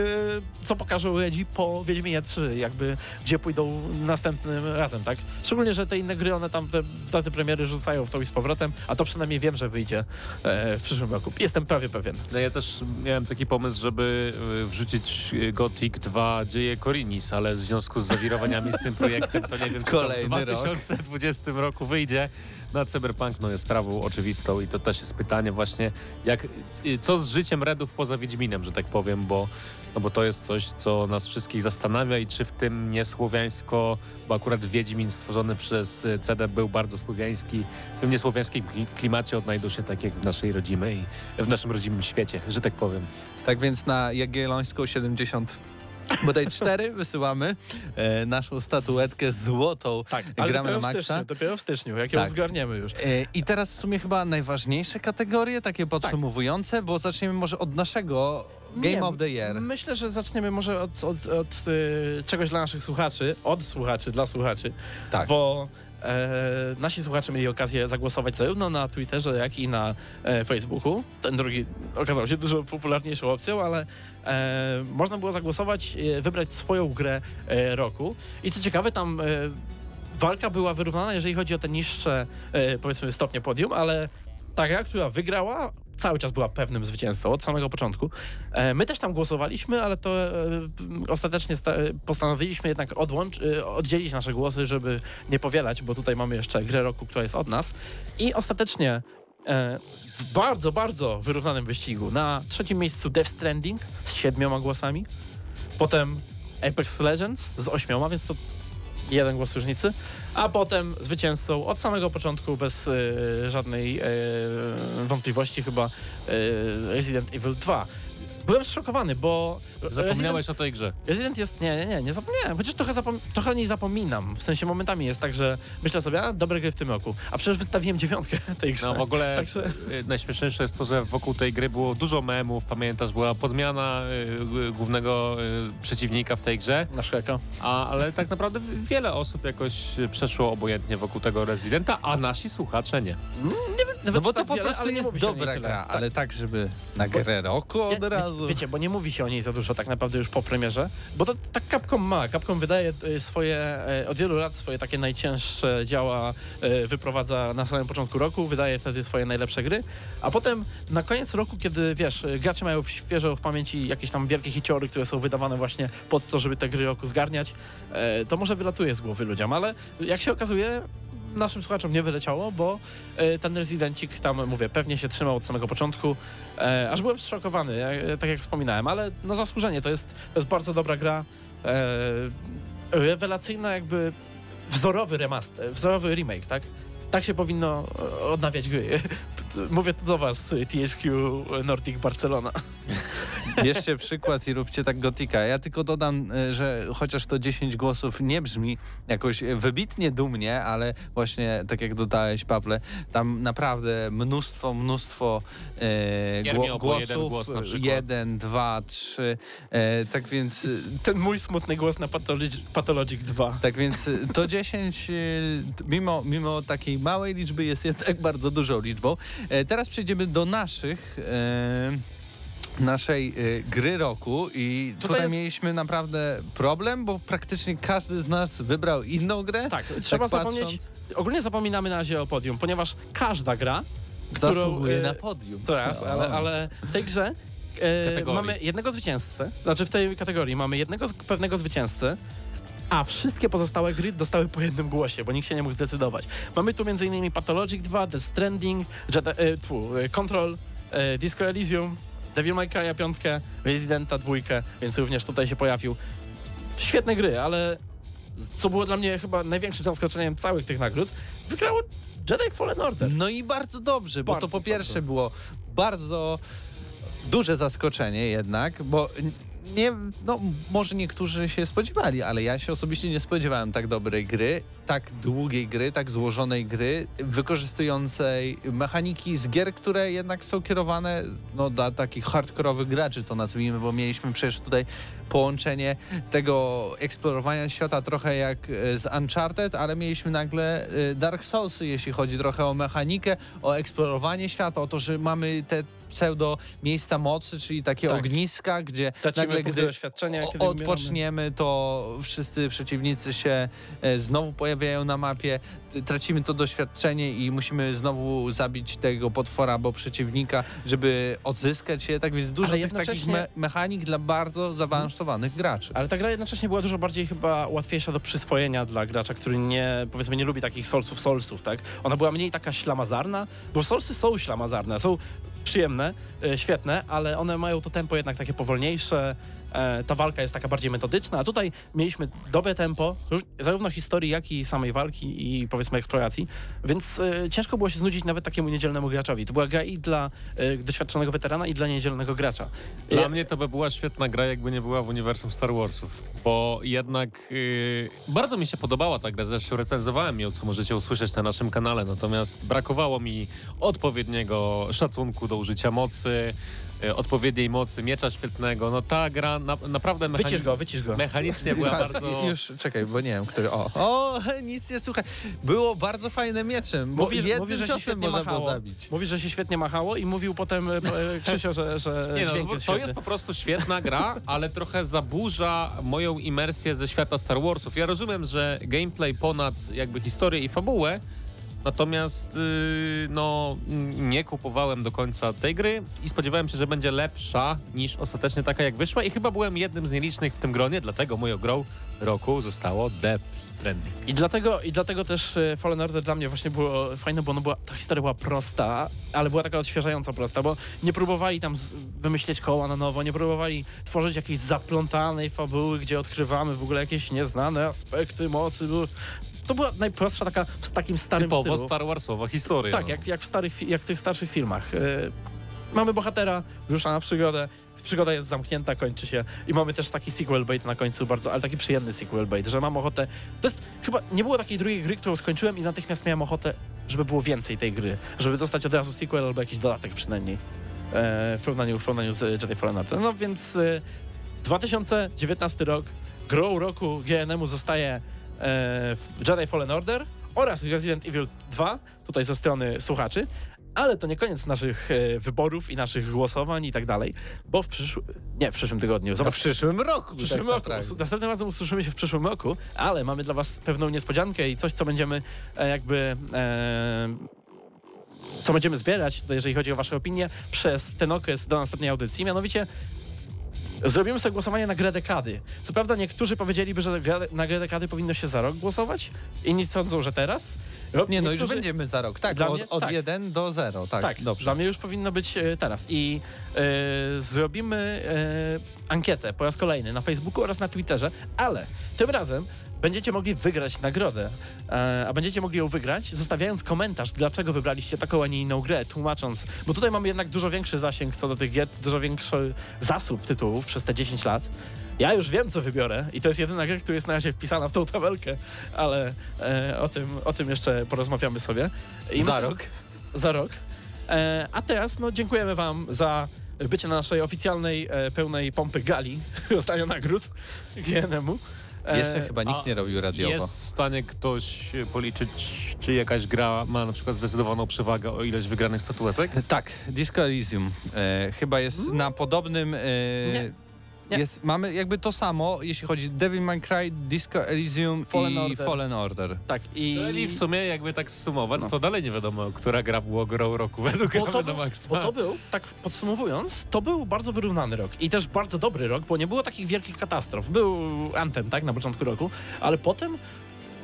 co pokażą Redzi po Wiedźminie 3, jakby gdzie pójdą następnym razem, tak? Szczególnie, że te inne gry, one tam te daty premiery rzucają w to i z powrotem, a to przynajmniej wiem, że wyjdzie e, w przyszłym roku. Jestem prawie pewien. No Ja też miałem taki pomysł, żeby y, wrzucić Gothic 2 Dzieje Korinis, ale w związku z zawirowaniami z tym projektem, to nie wiem, czy Kolejny to w rok. 2020 roku wyjdzie. Na Cyberpunk no jest sprawą oczywistą i to też jest pytanie właśnie, jak, y, co z życiem Redów poza Wiedźminem, że tak powiem, bo, no bo to jest coś, co nas wszystkich zastanawia i czy w tym niesłowiańsko, bo akurat Wiedźmin stworzony przez y, CD był bardzo słowiański, w tym niesłowiańskim kli- klimacie odnajdą się tak jak w naszej rodzimej, w naszym rodzimym świecie, że tak powiem. Tak więc na Jagiellońską 70 bodaj 4 wysyłamy e, naszą statuetkę złotą. Tak, ale Gramy na dopiero w Maxa. styczniu, dopiero w styczniu, jak ją Tak. zgarniemy już. E, I teraz w sumie chyba najważniejsze kategorie, takie podsumowujące, bo zaczniemy może od naszego Game Nie, of the Year. Myślę, że zaczniemy może od, od, od y, czegoś dla naszych słuchaczy, od słuchaczy, dla słuchaczy, Tak. bo e, nasi słuchacze mieli okazję zagłosować zarówno na Twitterze, jak i na e, Facebooku. Ten drugi okazał się dużo popularniejszą opcją, ale e, można było zagłosować, e, wybrać swoją grę e, roku. I co ciekawe, tam e, walka była wyrównana, jeżeli chodzi o te niższe, powiedzmy, stopnie podium, ale ta gra, która wygrała, cały czas była pewnym zwycięzcą od samego początku. E, My też tam głosowaliśmy, ale to e, ostatecznie sta- postanowiliśmy jednak odłącz, e, oddzielić nasze głosy, żeby nie powielać, bo tutaj mamy jeszcze grę roku, która jest od nas. I ostatecznie w bardzo, bardzo wyrównanym wyścigu na trzecim miejscu Death Stranding z siedmioma głosami, potem Apex Legends z ośmioma, więc to jeden głos różnicy, a potem zwycięzcą od samego początku bez e, żadnej e, wątpliwości chyba e, Resident Evil 2. Byłem zszokowany, bo Zapomniałeś o tej grze. Resident, Resident jest, nie, nie, nie, nie zapomniałem, chociaż trochę, zapom trochę o niej zapominam, w sensie momentami jest tak, że myślę sobie, a dobre gry w tym roku, a przecież wystawiłem dziewiątkę *laughs* tej grze. No w ogóle Także- y, najśmieszniejsze jest to, że wokół tej gry było dużo memów, pamiętasz, była podmiana y, y, głównego y, przeciwnika w tej grze, Na szreka. a, ale tak naprawdę wiele osób jakoś przeszło obojętnie wokół tego Residenta, a nasi słuchacze nie. No bo to tak po wiele, prostu jest dobra gra, Tak. ale tak, żeby na grę roku od Ja- razu. Razu. Wiecie, bo nie mówi się o niej za dużo tak naprawdę już po premierze, bo to tak Capcom ma. Capcom wydaje e, swoje, e, od wielu lat swoje takie najcięższe działa, e, wyprowadza na samym początku roku, wydaje wtedy swoje najlepsze gry, a potem na koniec roku, kiedy wiesz, gracze mają świeżo w pamięci jakieś tam wielkie hiciory, które są wydawane właśnie pod to, żeby te gry roku zgarniać, to może wylatuje z głowy ludziom, ale jak się okazuje, naszym słuchaczom nie wyleciało, bo e, ten Residencik tam, mówię, pewnie się trzymał od samego początku, e, aż byłem zszokowany, e, tak jak wspominałem, ale na zasłużenie, to jest, to jest bardzo dobra gra, rewelacyjna jakby wzorowy remaster, wzorowy remake, tak? Tak się powinno e, odnawiać gry. *laughs* Mówię to do was, THQ Nordic Barcelona. *laughs* Bierzcie przykład i róbcie tak gotika. Ja tylko dodam, e, że chociaż to 10 głosów nie brzmi jakoś wybitnie dumnie, ale właśnie tak jak dodałeś, Pawle, tam naprawdę mnóstwo, mnóstwo e, gło- głosów. jeden głos jeden, dwa, trzy. E, tak więc e, Ten mój smutny głos na Pathologic, Pathologic 2. Tak więc to 10, y, mimo, mimo takiej małej liczby, jest jednak *laughs* bardzo dużą liczbą. E, Teraz przejdziemy do naszych. e, Naszej e, gry roku i Tutaj tutaj, jest- mieliśmy naprawdę problem, bo praktycznie każdy z nas wybrał inną grę. Tak, trzeba patrząc, zapomnieć, ogólnie zapominamy na razie o podium, ponieważ każda gra, którą, Zasługuje e, na podium. Teraz, O. ale, ale w tej grze Kategorii. mamy jednego zwycięzcę, znaczy w tej kategorii mamy jednego pewnego zwycięzcę, a wszystkie pozostałe gry dostały po jednym głosie, bo nikt się nie mógł zdecydować. Mamy tu m.in. Pathologic 2, The Stranding, Jedi, e, tfu, e, Control, e, Disco Elysium, Devil May Cry 5, Residenta 2, więc również tutaj się pojawił. Świetne gry, ale co było dla mnie chyba największym zaskoczeniem całych tych nagród, wygrało Jedi Fallen Order. No i bardzo dobrze, bo Bardzo to po pierwsze dobrze. było bardzo duże zaskoczenie jednak, bo nie, no może niektórzy się spodziewali, ale ja się osobiście nie spodziewałem tak dobrej gry, tak długiej gry, tak złożonej gry, wykorzystującej mechaniki z gier, które jednak są kierowane no, dla takich hardkorowych graczy, to nazwijmy, bo mieliśmy przecież tutaj połączenie tego eksplorowania świata trochę jak e, z Uncharted, ale mieliśmy nagle e, Dark Soulsy, jeśli chodzi trochę o mechanikę, o eksplorowanie świata, o to, że mamy te pseudo miejsca mocy, czyli takie Tak. ogniska, gdzie Tracimy nagle gdy o- odpoczniemy, to wszyscy przeciwnicy się e, znowu pojawiają na mapie, tracimy to doświadczenie i musimy znowu zabić tego potwora albo przeciwnika, żeby odzyskać je. Tak więc dużo tych takich me mechanik dla bardzo zaawansowanych graczy. Ale ta gra jednocześnie była dużo bardziej chyba łatwiejsza do przyswojenia dla gracza, który nie, powiedzmy, nie lubi takich solsów, solsów, tak? Ona była mniej taka ślamazarna, bo solsy są ślamazarne, są przyjemne, e, świetne, ale one mają to tempo jednak takie powolniejsze, ta walka jest taka bardziej metodyczna, a tutaj mieliśmy dobre tempo, ró- zarówno historii, jak i samej walki i powiedzmy eksploracji, więc e, ciężko było się znudzić nawet takiemu niedzielnemu graczowi. To była gra i dla e, doświadczonego weterana, i dla niedzielnego gracza. Dla Ja- mnie to by była świetna gra, jakby nie była w uniwersum Star Warsów, bo jednak yy, bardzo mi się podobała ta gra, zresztą recenzowałem ją, co możecie usłyszeć na naszym kanale, natomiast brakowało mi odpowiedniego szacunku do użycia mocy, odpowiedniej mocy, miecza świetnego, no ta gra na, naprawdę mechani- Wycisz go, wycisz go. mechanicznie była bardzo... Już czekaj, bo nie wiem, który. O, o nic nie słuchaj. Było bardzo fajne mieczem, bo Mówisz, jednym mówisz, że się ciosem świetnie można było machało. zabić. Mówisz, że się świetnie machało i mówił potem e, e, Krzysio, że, że *laughs* Nie no, jest to świetny. jest po prostu świetna gra, ale trochę zaburza moją imersję ze świata Star Warsów. Ja rozumiem, że gameplay ponad jakby historię i fabułę, natomiast yy, no nie kupowałem do końca tej gry i spodziewałem się, że będzie lepsza niż ostatecznie taka jak wyszła i chyba byłem jednym z nielicznych w tym gronie, dlatego moją grą roku zostało Death Stranding. I dlatego, I dlatego też e, Fallen Order dla mnie właśnie było fajne, bo ono była, ta historia była prosta, ale była taka odświeżająco prosta, bo nie próbowali tam z, wymyślić koła na nowo, nie próbowali tworzyć jakiejś zaplątanej fabuły, gdzie odkrywamy w ogóle jakieś nieznane aspekty mocy. To była najprostsza taka w takim starym Typowo stylu. Star Warsowa historia. Tak, no. jak, jak, w starych, jak w tych starszych filmach. E, mamy bohatera, rusza na przygodę, przygoda jest zamknięta, kończy się i mamy też taki sequel bait na końcu bardzo, ale taki przyjemny sequel bait, że mam ochotę, to jest, chyba nie było takiej drugiej gry, którą skończyłem i natychmiast miałem ochotę, żeby było więcej tej gry, żeby dostać od razu sequel albo jakiś dodatek przynajmniej e, w, porównaniu, w porównaniu z Jedi Fallen Order. No więc e, 2019 rok, grą roku GNM-u zostaje e, Jedi Fallen Order oraz Resident Evil 2, tutaj ze strony słuchaczy, Ale to nie koniec naszych e, wyborów i naszych głosowań i tak dalej, bo w przyszłym, nie w przyszłym tygodniu, No w zobacz, przyszłym roku. w przyszłym tak roku. Następnym razem usłyszymy się w przyszłym roku, ale mamy dla was pewną niespodziankę i coś, co będziemy e, jakby... E, co będziemy zbierać, jeżeli chodzi o wasze opinie, przez ten okres do następnej audycji, mianowicie Zrobimy sobie głosowanie na grę dekady. Co prawda niektórzy powiedzieliby, że na grę dekady powinno się za rok głosować, inni sądzą, że teraz. Nie, no już niektórzy- będziemy za rok. Tak, Dla od, mnie- od tak. 1 do 0. Tak, Tak, dobrze. dla mnie już powinno być e, teraz. I e, zrobimy e, ankietę po raz kolejny na Facebooku oraz na Twitterze, ale tym razem będziecie mogli wygrać nagrodę. E, a będziecie mogli ją wygrać, zostawiając komentarz, dlaczego wybraliście taką, a nie inną grę, tłumacząc, bo tutaj mamy jednak dużo większy zasięg co do tych gier, dużo większy zasób tytułów przez te 10 lat. Ja już wiem, co wybiorę i to jest jedyna gra, która jest na razie wpisana w tą tabelkę, ale e, o, tym, o tym jeszcze porozmawiamy sobie. I za rok. za rok. E, a teraz no, dziękujemy Wam za bycie na naszej oficjalnej, e, pełnej pompy gali *laughs* rozdania nagród GNM-u. E, Jeszcze chyba nikt nie robił radiowo. Jest w stanie ktoś policzyć, czy jakaś gra ma na przykład zdecydowaną przewagę o ilość wygranych statuetek? Tak, Disco Elysium e, chyba jest na podobnym... E, Nie. Jest, mamy jakby to samo, jeśli chodzi Devil May Cry, Disco Elysium Fallen i Order. Fallen Order. Tak, i... Czyli w sumie jakby tak sumować, No. to dalej nie wiadomo, która gra była grą roku według Bo to, był, Maxa. bo to był, tak podsumowując, to był bardzo wyrównany rok i też bardzo dobry rok, bo nie było takich wielkich katastrof. Był Anthem, tak, na początku roku, ale potem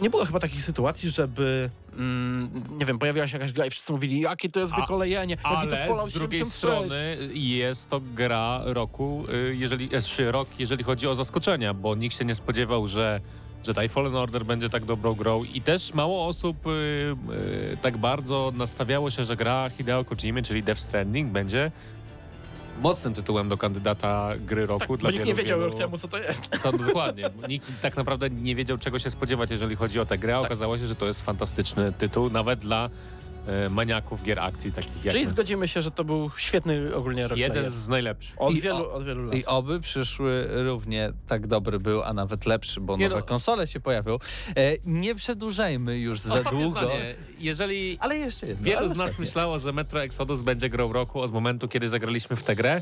nie było chyba takich sytuacji, żeby, mm, nie wiem, pojawiła się jakaś gra i wszyscy mówili, jakie to jest A- wykolejenie, jaki to Ale Fallout z drugiej 76. strony jest to gra roku, y, jeżeli, jest rok, jeżeli chodzi o zaskoczenia, bo nikt się nie spodziewał, że Jedi Fallen Order będzie tak dobrą grą i też mało osób y, y, tak bardzo nastawiało się, że gra Hideo Kojimy, czyli Death Stranding będzie mocnym tytułem do kandydata gry roku. Tak, dla bo nikt nie wiedział wielu... temu, co to jest. To dokładnie. Nikt tak naprawdę nie wiedział, czego się spodziewać, jeżeli chodzi o tę grę. a Tak. Okazało się, że to jest fantastyczny tytuł, nawet dla e, maniaków gier akcji takich jak Czyli my. zgodzimy się, że to był świetny ogólnie rok. Jeden gier. z najlepszych. Od I wielu, o- od wielu lat. I oby przyszły równie tak dobry był, a nawet lepszy, bo Nie nowe no. konsole się pojawią. E, nie przedłużajmy już za Ostatnie długo. zdanie. Jeżeli Ale jeszcze jedno. wielu ale z nas myślało, że Metro Exodus będzie grą roku od momentu, kiedy zagraliśmy w tę grę,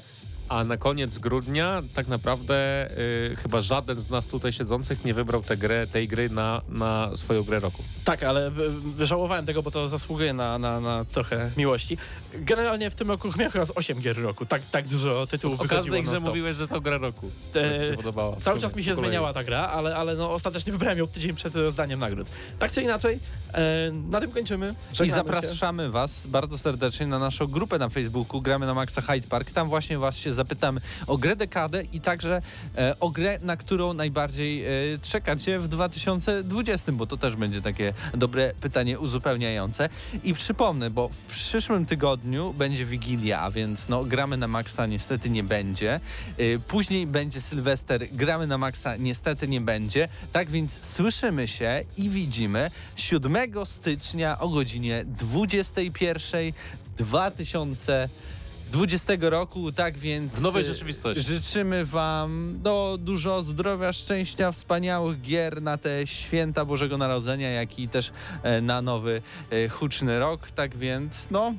a na koniec grudnia tak naprawdę y, chyba żaden z nas tutaj siedzących nie wybrał tę grę, tej gry na, na swoją grę roku. Tak, ale y, żałowałem tego, bo to zasługuje na, na, na trochę miłości. Generalnie w tym roku *laughs* miałem chyba z 8 gier roku. Tak, tak dużo tytułów O każdej grze mówiłeś, że to gra roku. E, To ci się podobała. Cały czas mi się zmieniała ta gra, ale, ale no, ostatecznie wybrałem ją tydzień przed rozdaniem nagród. Tak czy inaczej, e, na tym kończymy. I Żegnamy się. zapraszamy Was bardzo serdecznie na naszą grupę na Facebooku Gramy na Maxa Hyde Park. Tam właśnie Was się zapytamy o grę dekadę i także e, o grę, na którą najbardziej e, czekacie w 2020, bo to też będzie takie dobre pytanie uzupełniające. I przypomnę, bo w przyszłym tygodniu będzie Wigilia, a więc no, Gramy na Maxa niestety nie będzie. E, później będzie Sylwester, Gramy na Maxa niestety nie będzie. Tak więc słyszymy się i widzimy 7 stycznia o godzinie 21 2020 roku, tak więc W nowej rzeczywistości. życzymy wam no, dużo zdrowia, szczęścia, wspaniałych gier na te święta Bożego Narodzenia, jak i też e, na nowy e, huczny rok, tak więc no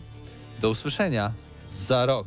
do usłyszenia za rok.